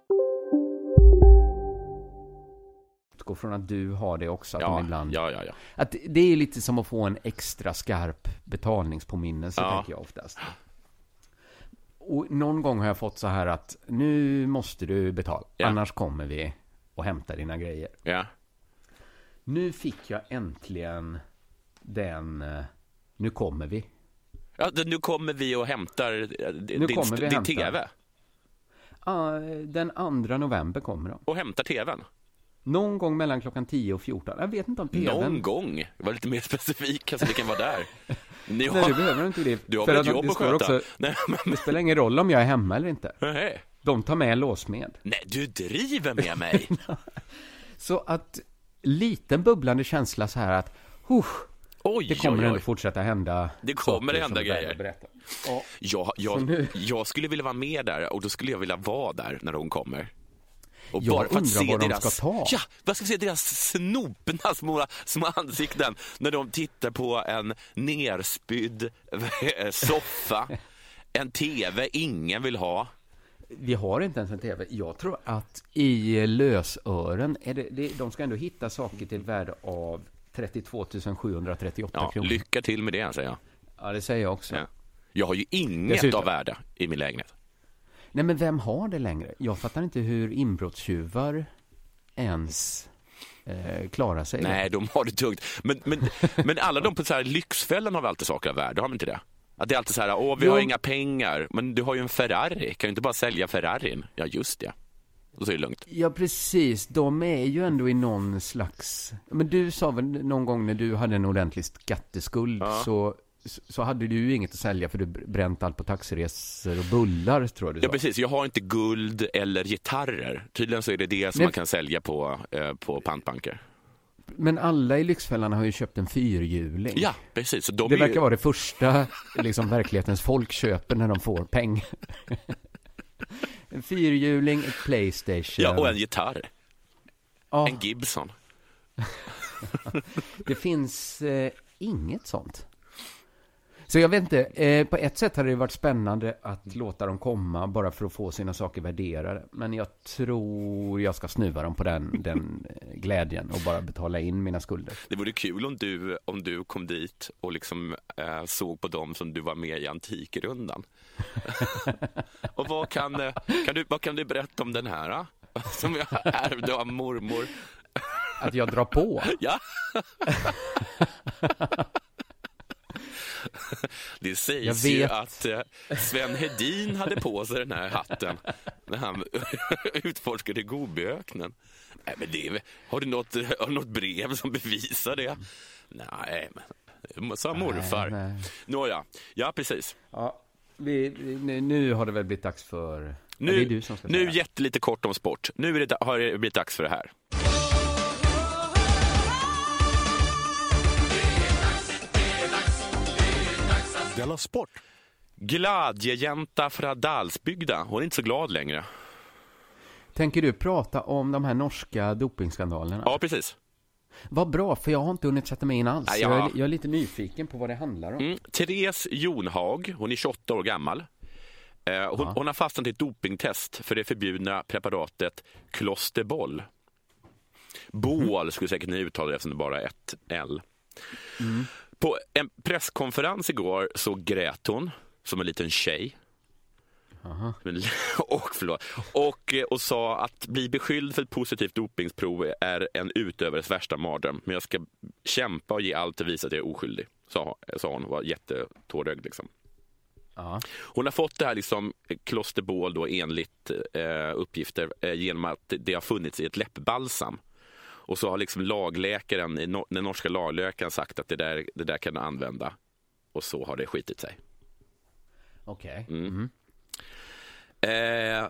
Speaker 3: Utgå från att du har det också. Att
Speaker 2: Ja,
Speaker 3: de ibland...
Speaker 2: ja, ja, ja.
Speaker 3: Att det är lite som att få en extra skarp betalningspåminnelse,
Speaker 2: Ja.
Speaker 3: tänker jag oftast. Och någon gång har jag fått så här att nu måste du betala,
Speaker 2: Ja.
Speaker 3: annars kommer vi och hämtar dina grejer.
Speaker 2: ja.
Speaker 3: Nu fick jag äntligen den, eh, nu kommer vi.
Speaker 2: ja nu kommer vi och hämtar eh, din,
Speaker 3: kommer vi
Speaker 2: din
Speaker 3: hämta.
Speaker 2: tv.
Speaker 3: Ah, den 2 november kommer de.
Speaker 2: Och hämtar tvn.
Speaker 3: Någon gång mellan klockan 10 och 14. Jag vet inte om tvn...
Speaker 2: Någon gång. Var lite mer specifik så vi kan vara där. Ni
Speaker 3: Nej, du behöver inte det.
Speaker 2: Du har
Speaker 3: För
Speaker 2: väl ett jobb
Speaker 3: det
Speaker 2: att sköta?
Speaker 3: också-
Speaker 2: Nej, men,
Speaker 3: Det spelar ingen roll om jag är hemma eller inte.
Speaker 2: nej.
Speaker 3: De tar med låsmed.
Speaker 2: nej, du driver med mig.
Speaker 3: Så att liten bubblande känsla så här att huh,
Speaker 2: Oj,
Speaker 3: det kommer
Speaker 2: oj,
Speaker 3: ändå fortsätta hända
Speaker 2: Det kommer hända grejer.
Speaker 3: Ja,
Speaker 2: Jag, jag,
Speaker 3: nu-
Speaker 2: jag skulle vilja vara med där och då skulle jag vilja vara där när hon kommer. Och
Speaker 3: Jag
Speaker 2: bara för att se
Speaker 3: vad de
Speaker 2: deras,
Speaker 3: ska ta.
Speaker 2: Ja, vad ska vi se deras snopna små, små ansikten när de tittar på en nerspydd soffa, en tv ingen vill ha.
Speaker 3: vi har inte ens en tv. Jag tror att i lösören, är det, det, de ska ändå hitta saker till värde av 32 738
Speaker 2: Ja,
Speaker 3: kronor.
Speaker 2: lycka till med det, säger jag.
Speaker 3: Ja, det säger jag också.
Speaker 2: Ja. Jag har ju inget
Speaker 3: Dessutom-
Speaker 2: av värde i min lägenhet.
Speaker 3: Nej, men vem har det längre? Jag fattar inte hur inbrottstjuvar ens eh, klarar sig.
Speaker 2: Nej, de har det tungt. Men, men, men alla de på så här Lyxfällan har väl alltid saker av värde, har de inte det? Att det är alltid så här, åh vi
Speaker 3: Jo.
Speaker 2: har inga pengar, men du har ju en Ferrari, kan ju inte bara sälja Ferrarin? Ja, just det. Då så är det lugnt.
Speaker 3: Ja, precis. De är ju ändå i någon slags... Men du sa väl någon gång när du hade en ordentlig skatteskuld
Speaker 2: Ja.
Speaker 3: så, så hade du ju inget att sälja för du bränt allt på taxiresor och bullar, tror jag du
Speaker 2: Ja,
Speaker 3: sa.
Speaker 2: precis. Jag har inte guld eller gitarrer. Tydligen så är det det som
Speaker 3: Nej.
Speaker 2: man kan sälja på, eh, på pantbanker.
Speaker 3: Men alla i Lyxfällan har ju köpt en fyrhjuling.
Speaker 2: Ja, precis. De
Speaker 3: Det
Speaker 2: är ju-
Speaker 3: verkar vara det första liksom, verklighetens folk köper när de får pengar. en fyrhjuling, ett Playstation.
Speaker 2: Ja, och en gitarr.
Speaker 3: Ja,
Speaker 2: En Gibson.
Speaker 3: det finns eh, inget sånt. Så jag vet inte, eh, på ett sätt hade det varit spännande att låta dem komma bara för att få sina saker värderade. Men jag tror jag ska snuva dem på den, den eh, glädjen och bara betala in mina skulder.
Speaker 2: Det vore kul om du, om du kom dit och liksom eh, såg på dem som du var med i Antikrundan. och vad kan, eh, kan du, vad kan du berätta om den här? eh, Som jag ärvde av mormor.
Speaker 3: Att jag drar på.
Speaker 2: Ja. Det sägs
Speaker 3: Jag
Speaker 2: ju
Speaker 3: vet.
Speaker 2: att eh, Sven Hedin hade på sig den här hatten när han utforskade Gobiöknen. Nej, men det, är- har, du något, har du något brev som bevisar det? Nej, men sa morfar.
Speaker 3: Nej, nej.
Speaker 2: Nåja, ja precis.
Speaker 3: Ja, vi, nu, nu har det väl blivit dags för... Ja, det
Speaker 2: Nu,
Speaker 3: är du som ska
Speaker 2: nu jättelite kort om sport. Nu är det, har det blivit dags för det här.
Speaker 4: Della Sport!
Speaker 2: Gladjejänta från Dalsbygda. Hon är inte så glad längre.
Speaker 3: Tänker du prata om de här norska dopingskandalerna?
Speaker 2: Ja, precis.
Speaker 3: Vad bra, för jag har inte hunnit sätta mig in alls. Jag, är, jag är lite nyfiken på vad det handlar om.
Speaker 2: Mm. Therese Jonhag, hon är 28 år gammal. Eh, hon,
Speaker 3: Ja.
Speaker 2: hon har fastnat i ett dopingtest för det förbjudna preparatet Klosterboll. Bål skulle säkert ni uttala det eftersom det bara är ett L. På en presskonferens igår så grät hon som en liten tjej. Men- Och, förlåt, och, eh, och sa att bli beskylld för ett positivt dopingprov är en utövares värsta mardröm. Men jag ska kämpa och ge allt och visa att jag är oskyldig, sa, sa hon och var jättetårögd. Liksom. Hon har fått det här liksom, klosterbål då, enligt eh, uppgifter eh, genom att det har funnits i ett läppbalsam. Och så har liksom lagläkaren, den norska lagläkaren sagt att det där, det där kan du använda. Och så har det skitit sig.
Speaker 3: Okej.
Speaker 2: Mm. Eh,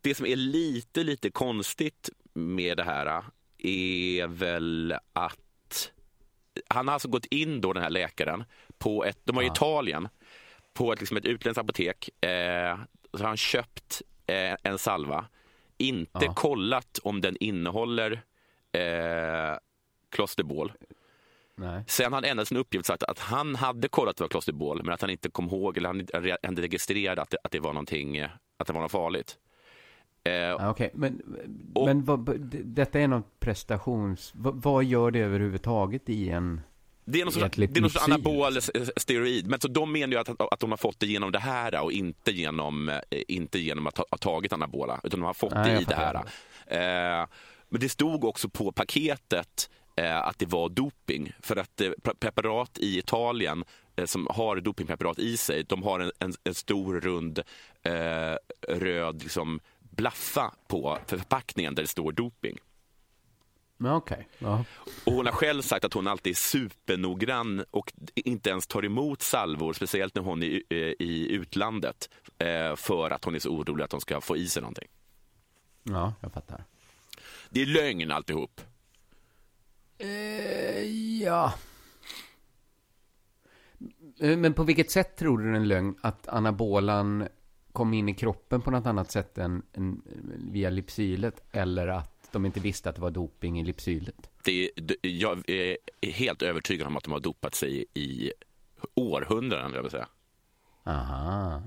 Speaker 2: det som är lite, lite konstigt med det här är väl att han har alltså gått in då den här läkaren på ett, de var i
Speaker 3: Ja.
Speaker 2: Italien, på ett, liksom ett utländskt apotek. Eh, så har han köpt eh, en salva, inte
Speaker 3: Ja.
Speaker 2: kollat om den innehåller eh, klosterbol.
Speaker 3: Nej.
Speaker 2: Sen har han ändrat sin uppgift sagt att han hade kollat att det var klosterbol men att han inte kom ihåg eller han inte registrerade att det, att det var någonting, att det var något farligt. Eh,
Speaker 3: Ja, Okej, men, men vad, detta är någon prestations... Vad, vad gör det överhuvudtaget i en...
Speaker 2: Det är någon sorts, det är någon sorts anabol steroid. Men så de menar ju att, att de har fått det genom det här och inte genom, eh, inte genom att ha, tagit anabola. Utan de har fått
Speaker 3: Nej,
Speaker 2: det i det här.
Speaker 3: fattar.
Speaker 2: Eh, men det stod också på paketet eh, att det var doping. För att eh, pre- preparat i Italien eh, som har dopingpreparat i sig, de har en, en, en stor rund eh, röd liksom, blaffa på förpackningen där det står doping.
Speaker 3: Okej. Ja.
Speaker 2: Och hon har själv sagt att hon alltid är supernoggrann och inte ens tar emot salvor, speciellt när hon är i, utlandet, för att hon är så orolig att de ska få i sig någonting.
Speaker 3: ja, jag fattar.
Speaker 2: Det är lögn alltihop.
Speaker 3: Ja. Eh, Men på vilket sätt tror du det är en lögn att anabolan kom in i kroppen på något annat sätt än, än via lipsylet? Eller att de inte visste att det var doping i lipsylet?
Speaker 2: Det, det, jag är helt övertygad om att de har dopat sig i århundraden, jag vill säga.
Speaker 3: Aha.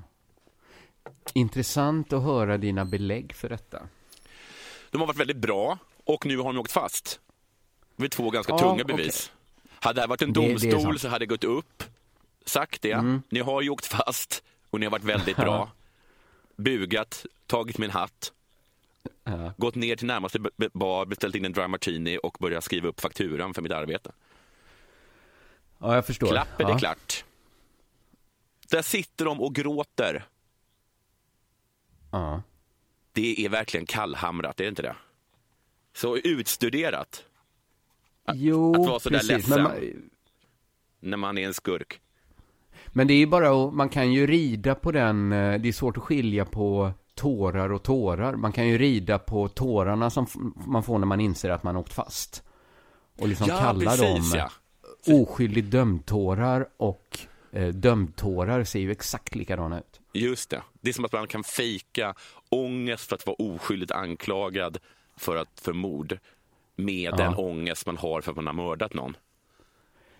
Speaker 3: Intressant att höra dina belägg för detta.
Speaker 2: De har varit väldigt bra och nu har de åkt fast. Det är två ganska
Speaker 3: Ja,
Speaker 2: tunga bevis. Hade det här varit en
Speaker 3: Det- det är
Speaker 2: domstol så hade det gått upp, sagt det.
Speaker 3: Mm.
Speaker 2: Ni har ju åkt fast och ni har varit väldigt bra. Bugat, tagit min hatt,
Speaker 3: Ja.
Speaker 2: gått ner till närmaste bar, beställt in en dry martini och börjat skriva upp fakturan för mitt arbete.
Speaker 3: Ja, jag förstår.
Speaker 2: Klapp är
Speaker 3: ja.
Speaker 2: det klart. Där sitter de och gråter.
Speaker 3: Ja.
Speaker 2: Det är verkligen kallhamrat, är det inte det? Så utstuderat
Speaker 3: Jo,
Speaker 2: att vara så där
Speaker 3: precis.
Speaker 2: ledsen.
Speaker 3: Man,
Speaker 2: när man är en skurk.
Speaker 3: men det är ju bara att, man kan ju rida på den, eh, det är svårt att skilja på tårar och tårar. Man kan ju rida på tårarna som man får när man inser att man åkt fast. Och liksom
Speaker 2: Ja,
Speaker 3: kalla
Speaker 2: precis,
Speaker 3: dem
Speaker 2: ja.
Speaker 3: oskyldigt dömtårar och eh, dömtårar ser ju exakt likadana ut.
Speaker 2: Just det. Det är som att man kan fejka ångest för att vara oskyldigt anklagad för, att, för mord med
Speaker 3: Ja.
Speaker 2: den ångest man har för att man har mördat någon.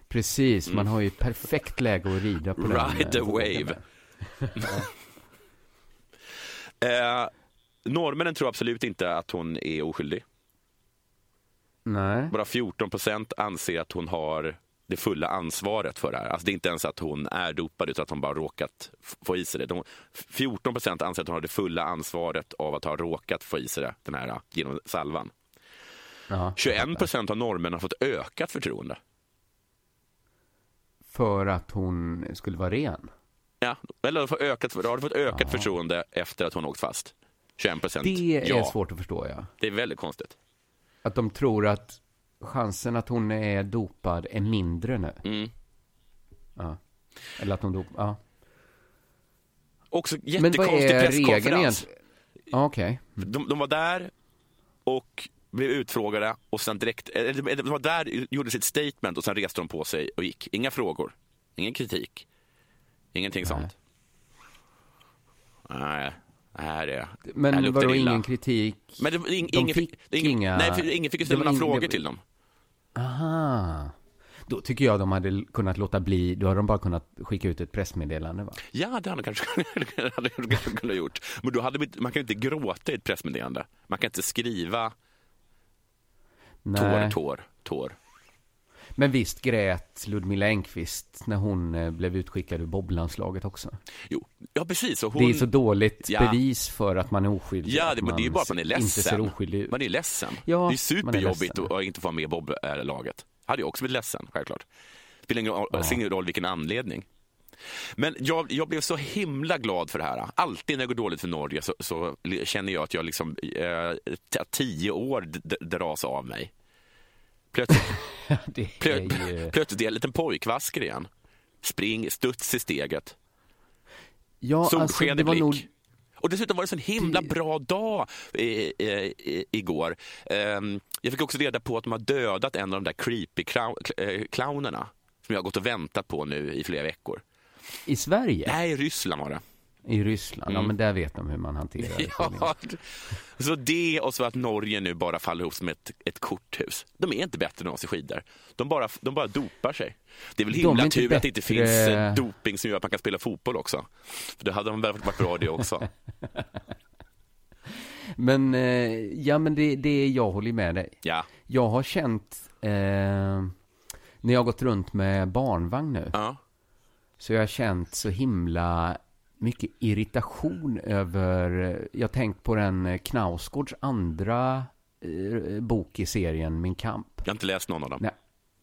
Speaker 3: Precis, man har ju perfekt läge att rida på den.
Speaker 2: Ride
Speaker 3: eh,
Speaker 2: the wave. Eh, norrmännen tror absolut inte att hon är oskyldig.
Speaker 3: Nej.
Speaker 2: Bara 14 procent anser att hon har det fulla ansvaret för det här. Alltså det är inte ens att hon är dopad utan att hon bara råkat få i sig det. De, 14 procent anser att hon har det fulla ansvaret av att ha råkat få i sig det, den här genom salvan.
Speaker 3: Ja,
Speaker 2: 21 procent av norrmännen har fått ökat förtroende.
Speaker 3: för att hon skulle vara ren.
Speaker 2: Ja, eller har fått ökat, har fått ökat förtroende efter att hon åkt fast. 21 procent.
Speaker 3: Det är
Speaker 2: ja.
Speaker 3: svårt att förstå, ja.
Speaker 2: Det är väldigt konstigt.
Speaker 3: Att de tror att chansen att hon är dopad är mindre nu.
Speaker 2: Mm.
Speaker 3: Ja. Eller att hon dop... Ja.
Speaker 2: Också jättekonstig presskonferens.
Speaker 3: Ja, Okej.
Speaker 2: De, de var där och blev utfrågade och sen direkt, eller de var där, gjorde sitt statement och sen reste de på sig och gick. Inga frågor, ingen kritik, ingenting sånt. Nej, det här är... det här
Speaker 3: Men
Speaker 2: luktar
Speaker 3: vadå
Speaker 2: illa.
Speaker 3: ingen kritik?
Speaker 2: Men det, ing,
Speaker 3: De
Speaker 2: ingen,
Speaker 3: fick
Speaker 2: ingen,
Speaker 3: inga-
Speaker 2: Nej, för ingen fick ju ställa några
Speaker 3: ing-
Speaker 2: frågor
Speaker 3: det-
Speaker 2: till dem.
Speaker 3: Aha. Då tycker jag de hade kunnat låta bli, då hade de bara kunnat skicka ut ett pressmeddelande va?
Speaker 2: Ja, det hade de kanske hade kanske kunnat gjort. Men då hade man kan inte gråta i ett pressmeddelande. Man kan inte skriva tår,
Speaker 3: Nej.
Speaker 2: tår, tår.
Speaker 3: Men visst grät Ludmilla Engqvist när hon eh, blev utskickad ur boblandslaget också.
Speaker 2: Jo, ja precis. Hon,
Speaker 3: Det är så dåligt
Speaker 2: Ja.
Speaker 3: bevis för att man är oskyldig.
Speaker 2: Ja, det, men det är bara att man är
Speaker 3: Inte ser
Speaker 2: ledsen. Man är ledsen.
Speaker 3: Ja,
Speaker 2: det är
Speaker 3: är
Speaker 2: superjobbigt
Speaker 3: ledsen.
Speaker 2: att inte få vara med i Bob-laget. Hade jag också blivit ledsen, självklart. Spelar ingen roll,
Speaker 3: Ja.
Speaker 2: ingen roll vilken anledning. Men jag, jag blev så himla glad för det här. Alltid när det går dåligt för Norge så, så känner jag att jag liksom, eh, tio år dras av mig. Plötsligt,
Speaker 3: Det är ju...
Speaker 2: plötsligt är jag en liten pojkvasker igen. Spring, studs i steget.
Speaker 3: Ja, alltså,
Speaker 2: Solsken
Speaker 3: det
Speaker 2: i blick.
Speaker 3: nog...
Speaker 2: Och dessutom var det en sån himla bra dag i, i, i, igår. Ehm, jag fick också reda på att de har dödat en av de där creepy eh, clownerna som jag har gått och väntat på nu i flera veckor.
Speaker 3: I Sverige?
Speaker 2: Nej, i Ryssland var det.
Speaker 3: I Ryssland? Ja,
Speaker 2: Mm.
Speaker 3: men där vet de hur man hanterar det.
Speaker 2: Ja, så det och så att Norge nu bara faller ihop som ett, ett korthus. De är inte bättre än oss i skidor. De bara, de bara dopar sig. Det är väl
Speaker 3: är
Speaker 2: himla
Speaker 3: inte
Speaker 2: tur att det inte finns eh, doping som gör att man kan spela fotboll också. För det hade de väl varit bra det också.
Speaker 3: Men, eh, ja men det, det jag håller med dig.
Speaker 2: Ja.
Speaker 3: Jag har känt, eh, när jag har gått runt med barnvagn nu,
Speaker 2: Ja.
Speaker 3: så jag har känt så himla mycket irritation över, jag har tänkt på den eh, Knausgårds andra eh, bok i serien Min kamp.
Speaker 2: Jag har inte läst någon av dem.
Speaker 3: Nej.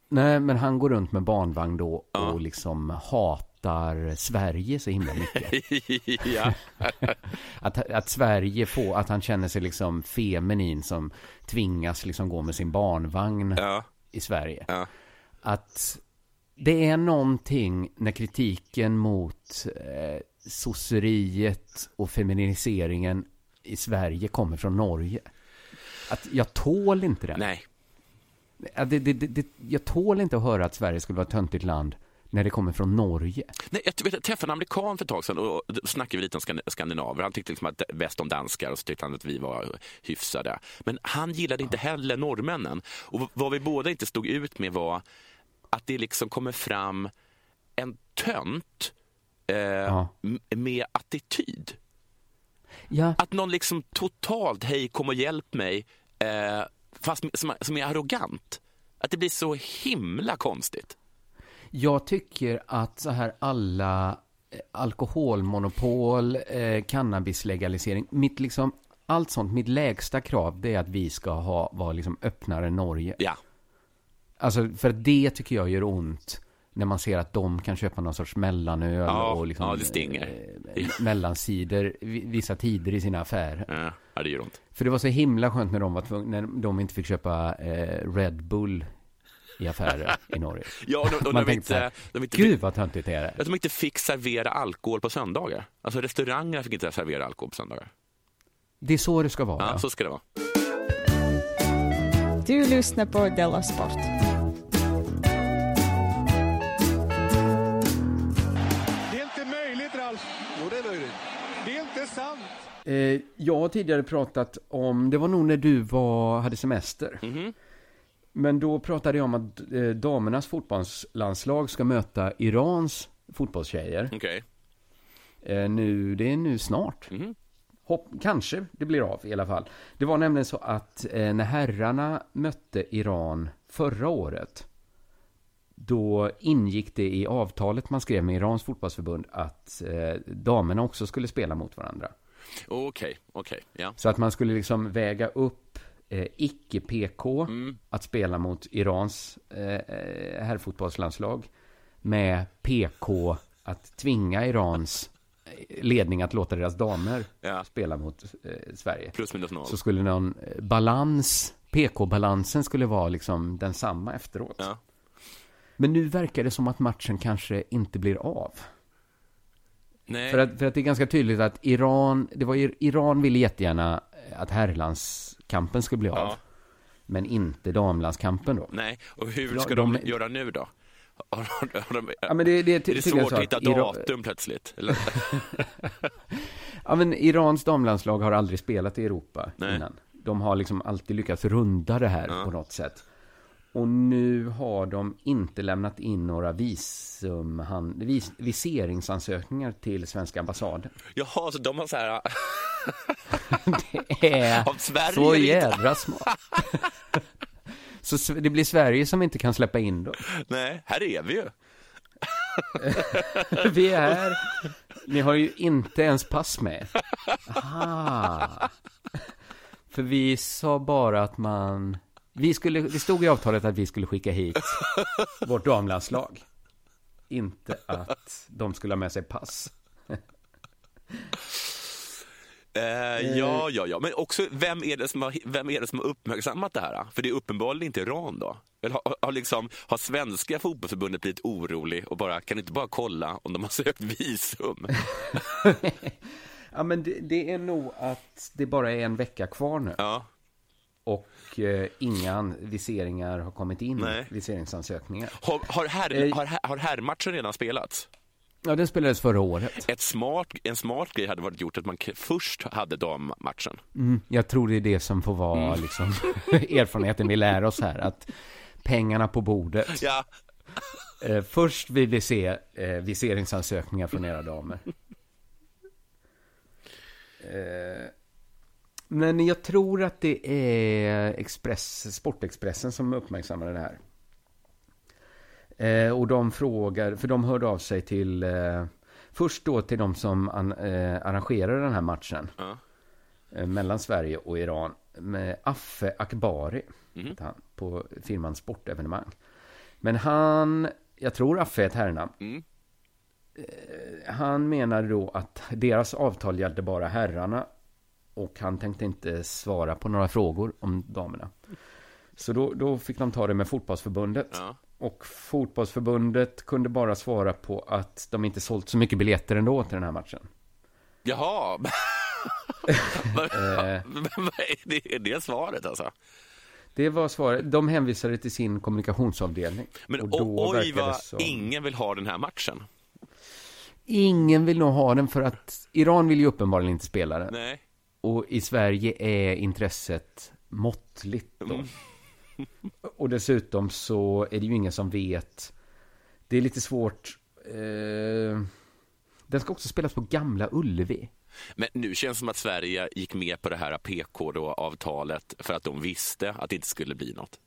Speaker 3: Nej, men han går runt med barnvagn då
Speaker 2: Ja.
Speaker 3: och liksom hatar Sverige så himla mycket. Att, att Sverige får, att han känner sig liksom feminin som tvingas liksom gå med sin barnvagn
Speaker 2: Ja.
Speaker 3: i Sverige.
Speaker 2: Ja.
Speaker 3: Att det är någonting när kritiken mot eh, sosseriet och feminiseringen i Sverige kommer från Norge. Att jag tål inte det.
Speaker 2: Nej.
Speaker 3: Att Det, det, det, jag tål inte att höra att Sverige skulle vara ett töntigt land när det kommer från Norge.
Speaker 2: Nej, jag, jag träffade en amerikan för ett tag sedan och då snackade vi lite om skan- skandinaver. Han tyckte liksom att väst om danskar och så tyckte han att vi var hyfsade. Men han gillade inte heller norrmännen. Och vad vi båda inte stod ut med var att det liksom kommer fram en tönt eh, m- med attityd.
Speaker 3: Ja.
Speaker 2: Att någon liksom totalt, hej kom och hjälp mig, eh, fast som, som är arrogant. Att det blir så himla konstigt.
Speaker 3: Jag tycker att så här alla eh, alkoholmonopol, eh, cannabislegalisering, mitt liksom, allt sånt, mitt lägsta krav, det är att vi ska ha, vara liksom öppnare än Norge.
Speaker 2: Ja.
Speaker 3: Alltså, för det tycker jag gör ont när man ser att de kan köpa någon sorts mellanöl
Speaker 2: Ja,
Speaker 3: och liksom,
Speaker 2: ja, det stinger.
Speaker 3: eh, mellansidor vi- vissa tider i sina affärer.
Speaker 2: Ja, det gör ont.
Speaker 3: För det var så himla skönt när de, var tvungna, när de inte fick köpa eh, Red Bull i affärer i Norge.
Speaker 2: Ja, och de, och
Speaker 3: Man
Speaker 2: de,
Speaker 3: tänkte så här,
Speaker 2: inte, de, inte,
Speaker 3: Gud vad töntigt det är.
Speaker 2: att de inte fick servera alkohol på söndagar. Alltså restaurangerna fick inte servera alkohol på söndagar.
Speaker 3: Det är så det ska vara.
Speaker 2: Ja, så ska det vara.
Speaker 5: Du lyssnar på Della Sport.
Speaker 3: Eh, jag har tidigare pratat om, det var nog när du var, hade semester.
Speaker 2: Mhm.
Speaker 3: Men då pratade jag om att eh, damernas fotbollslandslag ska möta Irans fotbollstjejer.
Speaker 2: Okej.
Speaker 3: Eh, nu, det är nu snart.
Speaker 2: Mhm.
Speaker 3: Hopp, kanske det blir av i alla fall. Det var nämligen så att eh, när herrarna mötte Iran förra året då ingick det i avtalet man skrev med Irans fotbollsförbund att eh, damerna också skulle spela mot varandra.
Speaker 2: Okej, okej. Ja.
Speaker 3: Så att man skulle liksom väga upp eh, icke-PK
Speaker 2: Mm.
Speaker 3: att spela mot Irans eh, eh, herrfotbollslandslag med PK att tvinga Irans eh, ledning att låta deras damer
Speaker 2: Ja.
Speaker 3: spela mot eh, Sverige.
Speaker 2: Plus minus noll.
Speaker 3: Så skulle någon eh, balans, PK-balansen skulle vara liksom densamma efteråt.
Speaker 2: Ja.
Speaker 3: Men nu verkar det som att matchen kanske inte blir av.
Speaker 2: Nej.
Speaker 3: För att, för att det är ganska tydligt att Iran, det var Iran ville jättegärna att herrlandskampen skulle bli av.
Speaker 2: Ja.
Speaker 3: Men inte damlandskampen då.
Speaker 2: Nej, och hur ska de,
Speaker 3: de-
Speaker 2: göra nu då? Har, har, har de,
Speaker 3: Ja, men det- det-
Speaker 2: är det svårt
Speaker 3: så
Speaker 2: att
Speaker 3: att
Speaker 2: hitta
Speaker 3: Iran-
Speaker 2: datum plötsligt? Eller?
Speaker 3: Ja men Irans damlandslag har aldrig spelat i Europa
Speaker 2: Nej.
Speaker 3: innan. De har liksom alltid lyckats runda det här
Speaker 2: Ja.
Speaker 3: på något sätt. Och nu har de inte lämnat in några visum, vis, viseringsansökningar till svenska ambassaden.
Speaker 2: Jaha, så de har så här...
Speaker 3: Det är
Speaker 2: Av Sverige
Speaker 3: så
Speaker 2: inte.
Speaker 3: jädra smart. så det blir Sverige som inte kan släppa in dem.
Speaker 2: Nej, här är vi ju.
Speaker 3: Vi är här. Ni har ju inte ens pass med. Aha. För vi sa bara att man... Vi, skulle, det stod i avtalet att vi skulle skicka hit vårt damlandslag. Inte att de skulle ha med sig pass.
Speaker 2: Eh, ja, ja, ja. Men också, vem är, det som har, vem är det som har uppmärksammat det här? För det är uppenbarligen inte Iran då. Eller har, har, liksom, har svenska fotbollsförbundet blivit orolig och bara, kan inte bara kolla om de har sökt visum?
Speaker 3: Ja, men det, det är nog att det bara är en vecka kvar nu.
Speaker 2: Ja.
Speaker 3: Och eh, inga viseringar har kommit in.
Speaker 2: Nej.
Speaker 3: Viseringsansökningar.
Speaker 2: Har, har, herr,
Speaker 3: Eh.
Speaker 2: har, har herrmatchen redan spelats?
Speaker 3: Ja, den spelades förra året.
Speaker 2: Ett smart, en smart grej hade varit gjort att man först hade dammatchen.
Speaker 3: Mm, jag tror det är det som får vara
Speaker 2: Mm.
Speaker 3: liksom, erfarenheten vi lär oss här. Att pengarna på bordet.
Speaker 2: Ja.
Speaker 3: Eh, först vill vi se eh, viseringsansökningar från era damer. Eh, men jag tror att det är Express, Sportexpressen som uppmärksammade det här. Eh, och de frågar, för de hörde av sig till, eh, först då till de som an, eh, arrangerade den här matchen. Eh, mellan Sverige och Iran. Med Affe Akbari, heter han, på firman Sportevenemang. Men han, jag tror Affe är ett herrnamn.
Speaker 2: Mm.
Speaker 3: Eh, Han menade då att deras avtal gällde bara herrarna. Och han tänkte inte svara på några frågor om damerna. Så då, då fick de ta det med fotbollsförbundet.
Speaker 2: Ja.
Speaker 3: Och fotbollsförbundet kunde bara svara på att de inte sålt så mycket biljetter ändå till den här matchen.
Speaker 2: Jaha.
Speaker 3: Eh.
Speaker 2: vad är det, är det svaret alltså?
Speaker 3: Det var svaret. De hänvisade till sin kommunikationsavdelning.
Speaker 2: Men
Speaker 3: Och då
Speaker 2: oj vad
Speaker 3: som-
Speaker 2: ingen vill ha den här matchen.
Speaker 3: Ingen vill nog ha den för att Iran vill ju uppenbarligen inte spela den.
Speaker 2: Nej.
Speaker 3: Och i Sverige är intresset måttligt då.
Speaker 2: Mm.
Speaker 3: Och dessutom så är det ju ingen som vet. Det är lite svårt. Eh, den ska också spelas på Gamla Ullevi.
Speaker 2: Men nu känns det som att Sverige gick med på det här PK-avtalet för att de visste att det inte skulle bli något.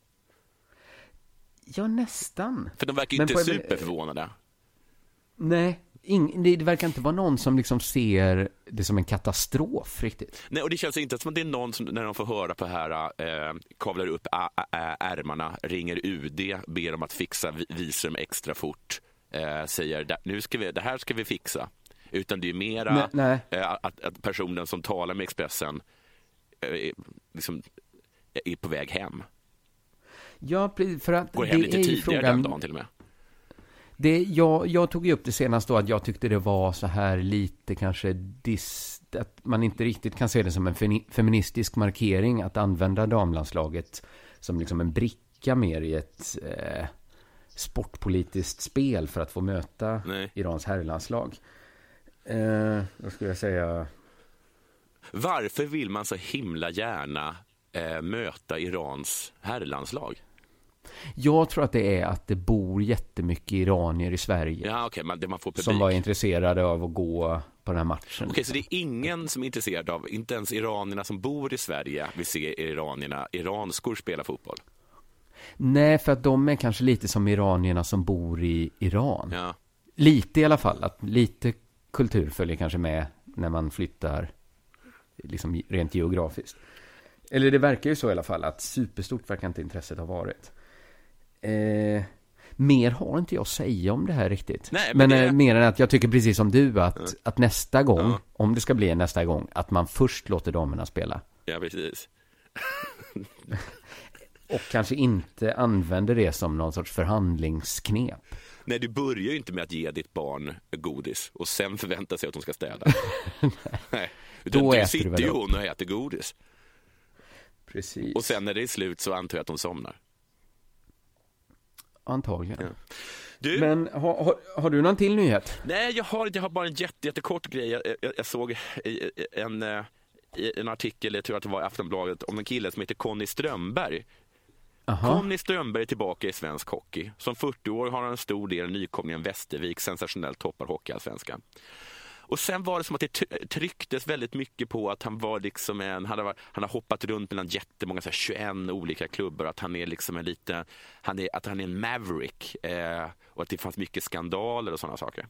Speaker 3: Ja, nästan.
Speaker 2: För de verkar ju inte
Speaker 3: på-
Speaker 2: superförvånade.
Speaker 3: Nej, ing, det, verkar inte vara någon som liksom ser det som en katastrof riktigt.
Speaker 2: Nej, och det känns inte som att det är någon som när de får höra på det här eh, kavlar upp ä- ä- ärmarna, ringer UD, ber om att fixa vi- visum extra fort, eh, säger "Da- nu ska vi, det här ska vi fixa. Utan det är mera
Speaker 3: Nej, nej.
Speaker 2: Eh, att, att personen som talar med Expressen eh, liksom, är på väg hem.
Speaker 3: Ja, för att
Speaker 2: Går hem
Speaker 3: det
Speaker 2: lite
Speaker 3: är
Speaker 2: tidigare
Speaker 3: frågan-
Speaker 2: den dagen till och med.
Speaker 3: Det, jag, jag tog ju upp det senast då att jag tyckte det var så här lite kanske dis, att man inte riktigt kan se det som en feni- feministisk markering att använda damlandslaget som liksom en bricka mer i ett eh, sportpolitiskt spel för att få möta
Speaker 2: Nej.
Speaker 3: Irans herrlandslag. Eh, då skulle jag säga,
Speaker 2: Varför vill man så himla gärna eh, möta Irans herrlandslag?
Speaker 3: Jag tror att det är att det bor jättemycket iranier i Sverige
Speaker 2: Ja, det man publik.
Speaker 3: som var intresserade av att gå på den här matchen.
Speaker 2: Okej, så det är ingen som är intresserad av, inte ens iranierna som bor i Sverige vill se iranierna, iranskor spela fotboll.
Speaker 3: Nej, för att de är kanske lite som iranierna som bor i Iran.
Speaker 2: Ja.
Speaker 3: Lite i alla fall, att lite kultur följer kanske med när man flyttar, liksom rent geografiskt. Eller det verkar ju så i alla fall, att superstort verkar inte intresset ha varit. Eh, mer har inte jag att säga om det här riktigt.
Speaker 2: Nej, men
Speaker 3: men
Speaker 2: det-
Speaker 3: eh, mer än att jag tycker precis som du att, att nästa gång,
Speaker 2: Ja.
Speaker 3: om det ska bli nästa gång, att man först låter damerna spela.
Speaker 2: Ja, precis.
Speaker 3: Och kanske inte använder det som någon sorts förhandlingsknep.
Speaker 2: Nej, du börjar ju inte med att ge ditt barn godis och sen förvänta sig att de ska städa. Nej. Utan
Speaker 3: Då
Speaker 2: du sitter ju hon och äter godis.
Speaker 3: Precis.
Speaker 2: Och sen när det är slut så antar jag att de somnar.
Speaker 3: Antagligen.
Speaker 2: Du,
Speaker 3: Men har, har, har du någon till nyhet?
Speaker 2: Nej, jag har, jag har bara en jätte, jättekort grej. Jag, jag, jag såg en, eh, en artikel, jag tror att det var i Aftonbladet, om en kille som heter Conny Strömberg.
Speaker 3: Aha.
Speaker 2: Conny Strömberg är tillbaka i svensk hockey. Som 40 år har han en stor del i nykomlingen Västervik, sensationellt toppar hockeyallsvenskan. Och sen var det som att det trycktes väldigt mycket på att han var liksom en, han har, han har hoppat runt mellan jättemånga, så här 21 olika klubbar, att han är liksom en lite, han är, att han är en maverick eh, och att det fanns mycket skandaler och sådana saker.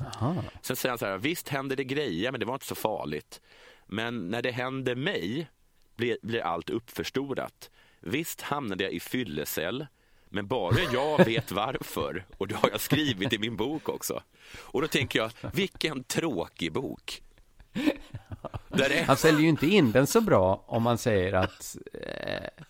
Speaker 3: Aha.
Speaker 2: Sen säger han så här, visst händer det grejer men det var inte så farligt. Men när det händer mig blir, blir allt uppförstorat. Visst hamnade jag i fyllecell, men bara jag vet varför. Och det har jag skrivit i min bok också. Och då tänker jag, vilken tråkig bok. Där är...
Speaker 3: Han säljer ju inte in den så bra om man säger att, eh,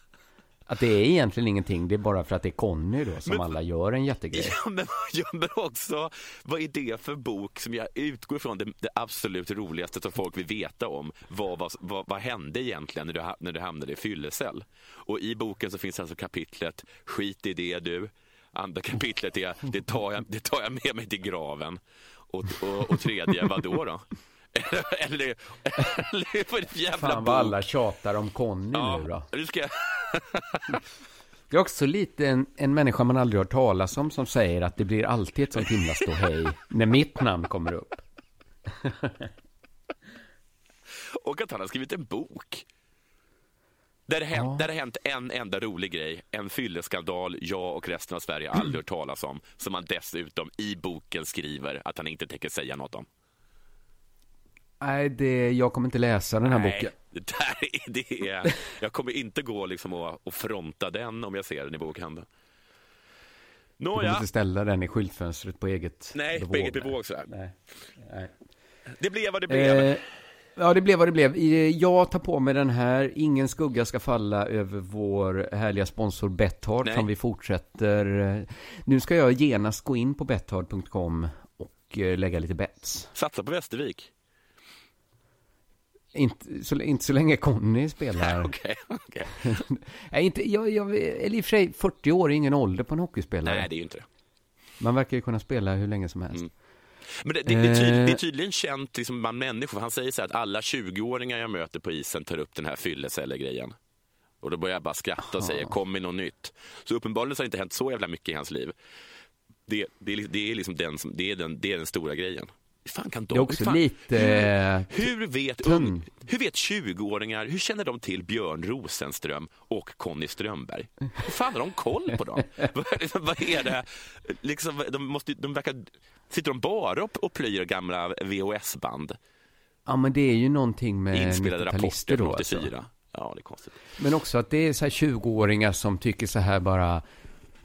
Speaker 3: att det är egentligen ingenting, det är bara för att det är Conny då som
Speaker 2: Men-
Speaker 3: alla gör en jättegrej.
Speaker 2: Ja men, ja, men också, vad är det för bok som jag utgår ifrån det, det absolut roligaste som folk vill veta om? Vad, vad, vad, vad hände egentligen när du, när du hamnade i fyllecell? Och i boken så finns alltså kapitlet Skit i det du. Andra kapitlet är Det tar jag, det tar jag med mig till graven. Och, och, och tredje, vad då? då? Eller, eller, eller vad är det för jävla
Speaker 3: Fan
Speaker 2: bok?
Speaker 3: vad alla tjatar om Conny
Speaker 2: Ja,
Speaker 3: nu då.
Speaker 2: nu ska jag...
Speaker 3: Det är också lite en, en människa man aldrig hört talas om som säger att det blir alltid ett sånt himla ståhej när mitt namn kommer upp.
Speaker 2: Och att han har skrivit en bok. Där det, hänt, där det hänt en enda rolig grej, en fylleskandal jag och resten av Sverige aldrig hört talas om, som han dessutom i boken skriver att han inte tänker säga något om.
Speaker 3: Nej, det, jag kommer inte läsa den här
Speaker 2: Nej,
Speaker 3: boken.
Speaker 2: Det där är, det är, jag kommer inte gå liksom och, och fronta den om jag ser den i bokhandeln.
Speaker 3: Du kommer
Speaker 2: Nåja,
Speaker 3: inte ställa den i skyltfönstret på eget
Speaker 2: nej, på eget bevåg sådär.
Speaker 3: Nej. Nej.
Speaker 2: Det blev vad det blev.
Speaker 3: Eh, ja, det blev vad det blev. Jag tar på mig den här. Ingen skugga ska falla över vår härliga sponsor Betthard som vi fortsätter. Nu ska jag genast gå in på betthard.com och eh, lägga lite bets.
Speaker 2: Satsa på Västervik.
Speaker 3: Inte så, inte så länge Conny spelar.
Speaker 2: Okej, okej.
Speaker 3: Nej, inte, jag, jag, eller i och för sig, 40 år är ingen ålder på en hockeyspelare.
Speaker 2: Nej, det är ju inte det.
Speaker 3: Man verkar ju kunna spela hur länge som helst.
Speaker 2: Mm. Men det, det, det, är tydlig,
Speaker 3: Eh.
Speaker 2: det är tydligen känt liksom bland människor. Han säger så här att alla 20-åringar jag möter på isen tar upp den här fyllecelle-grejen. Och då börjar jag bara skratta och säger kom med något nytt. Så uppenbarligen så har det inte hänt så jävla mycket i hans liv. Det, det, är, det är liksom den, som, det är den, det är den stora grejen. Hur fan kan de...
Speaker 3: Det är också
Speaker 2: hur fan,
Speaker 3: lite... eh,
Speaker 2: hur vet, ung, hur vet 20-åringar, hur känner de till Björn Rosenström och Conny Strömberg? Hur fan har de koll på dem? vad, är det? Liksom, de, måste, de verkar, sitter de bara och, och plöjer gamla VHS-band?
Speaker 3: Ja, men det är ju någonting med
Speaker 2: Inspelade
Speaker 3: 90-talister
Speaker 2: rapporter från
Speaker 3: då, alltså.
Speaker 2: 84. Ja, det är konstigt.
Speaker 3: Men också att det är så här 20-åringar som tycker så här bara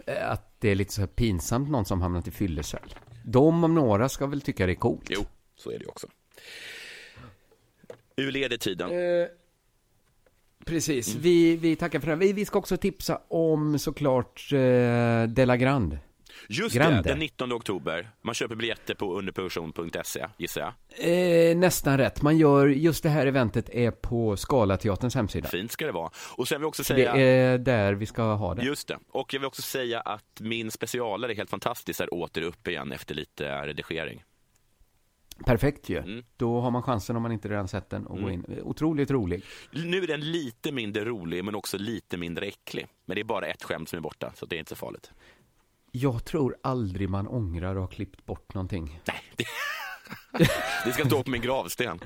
Speaker 3: eh, att det är lite så här pinsamt någon som hamnat i fyllecell. De om några ska väl tycka det är coolt.
Speaker 2: Jo, så är det ju också. Ur leder tiden.
Speaker 3: Eh, precis, vi, vi tackar för det. Vi, vi ska också tipsa om såklart eh, Della Grand.
Speaker 2: Just
Speaker 3: Grande.
Speaker 2: det, den 19 oktober. Man köper biljetter på underproduktion.se, gissar jag.
Speaker 3: Eh, nästan rätt. Man gör, just det här eventet är på Scalateaterns hemsida.
Speaker 2: Fint ska det vara. Och sen vill jag också
Speaker 3: Så det
Speaker 2: säga...
Speaker 3: är där vi ska ha det.
Speaker 2: Just det. Och jag vill också säga att min specialare är helt fantastisk, är åter upp igen efter lite redigering.
Speaker 3: Perfekt ju.
Speaker 2: Mm.
Speaker 3: Då har man chansen om man inte redan sett den och gå in. Otroligt rolig.
Speaker 2: Nu är den lite mindre rolig, men också lite mindre äcklig. Men det är bara ett skämt som är borta, så det är inte så farligt.
Speaker 3: Jag tror aldrig man ångrar att ha klippt bort någonting.
Speaker 2: Nej, det, det ska stå på min gravsten.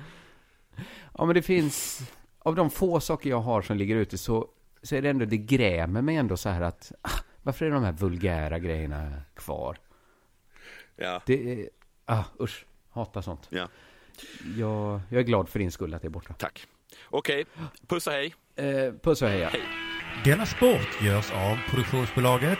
Speaker 3: Ja, men det finns, av de få saker jag har som ligger ute så, så är det ändå, det grämer mig ändå så här att, ah, varför är de här vulgära grejerna kvar?
Speaker 2: Ja.
Speaker 3: Det ah, usch, hatar sånt.
Speaker 2: Ja.
Speaker 3: Jag, jag är glad för din skull att det är borta.
Speaker 2: Tack. Okej, puss och hej.
Speaker 3: Eh, puss och heja.
Speaker 6: Denna sport görs av produktionsbolaget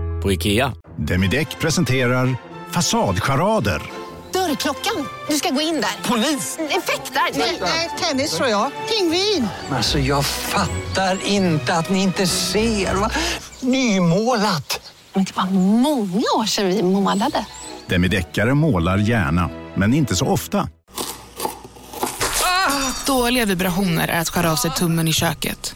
Speaker 7: på IKEA.
Speaker 4: Demideck presenterar Fasadcharader.
Speaker 8: Dörrklockan. Du ska gå in där. Polis? Effektar? Nej, tennis tror jag. Pingvin.
Speaker 9: Alltså jag fattar inte att ni inte ser. Va? Nymålat!
Speaker 8: Men det var många år sedan vi målade.
Speaker 4: Demideckare målar gärna, men inte så ofta.
Speaker 10: Dåliga vibrationer är att skära av sig tummen i köket.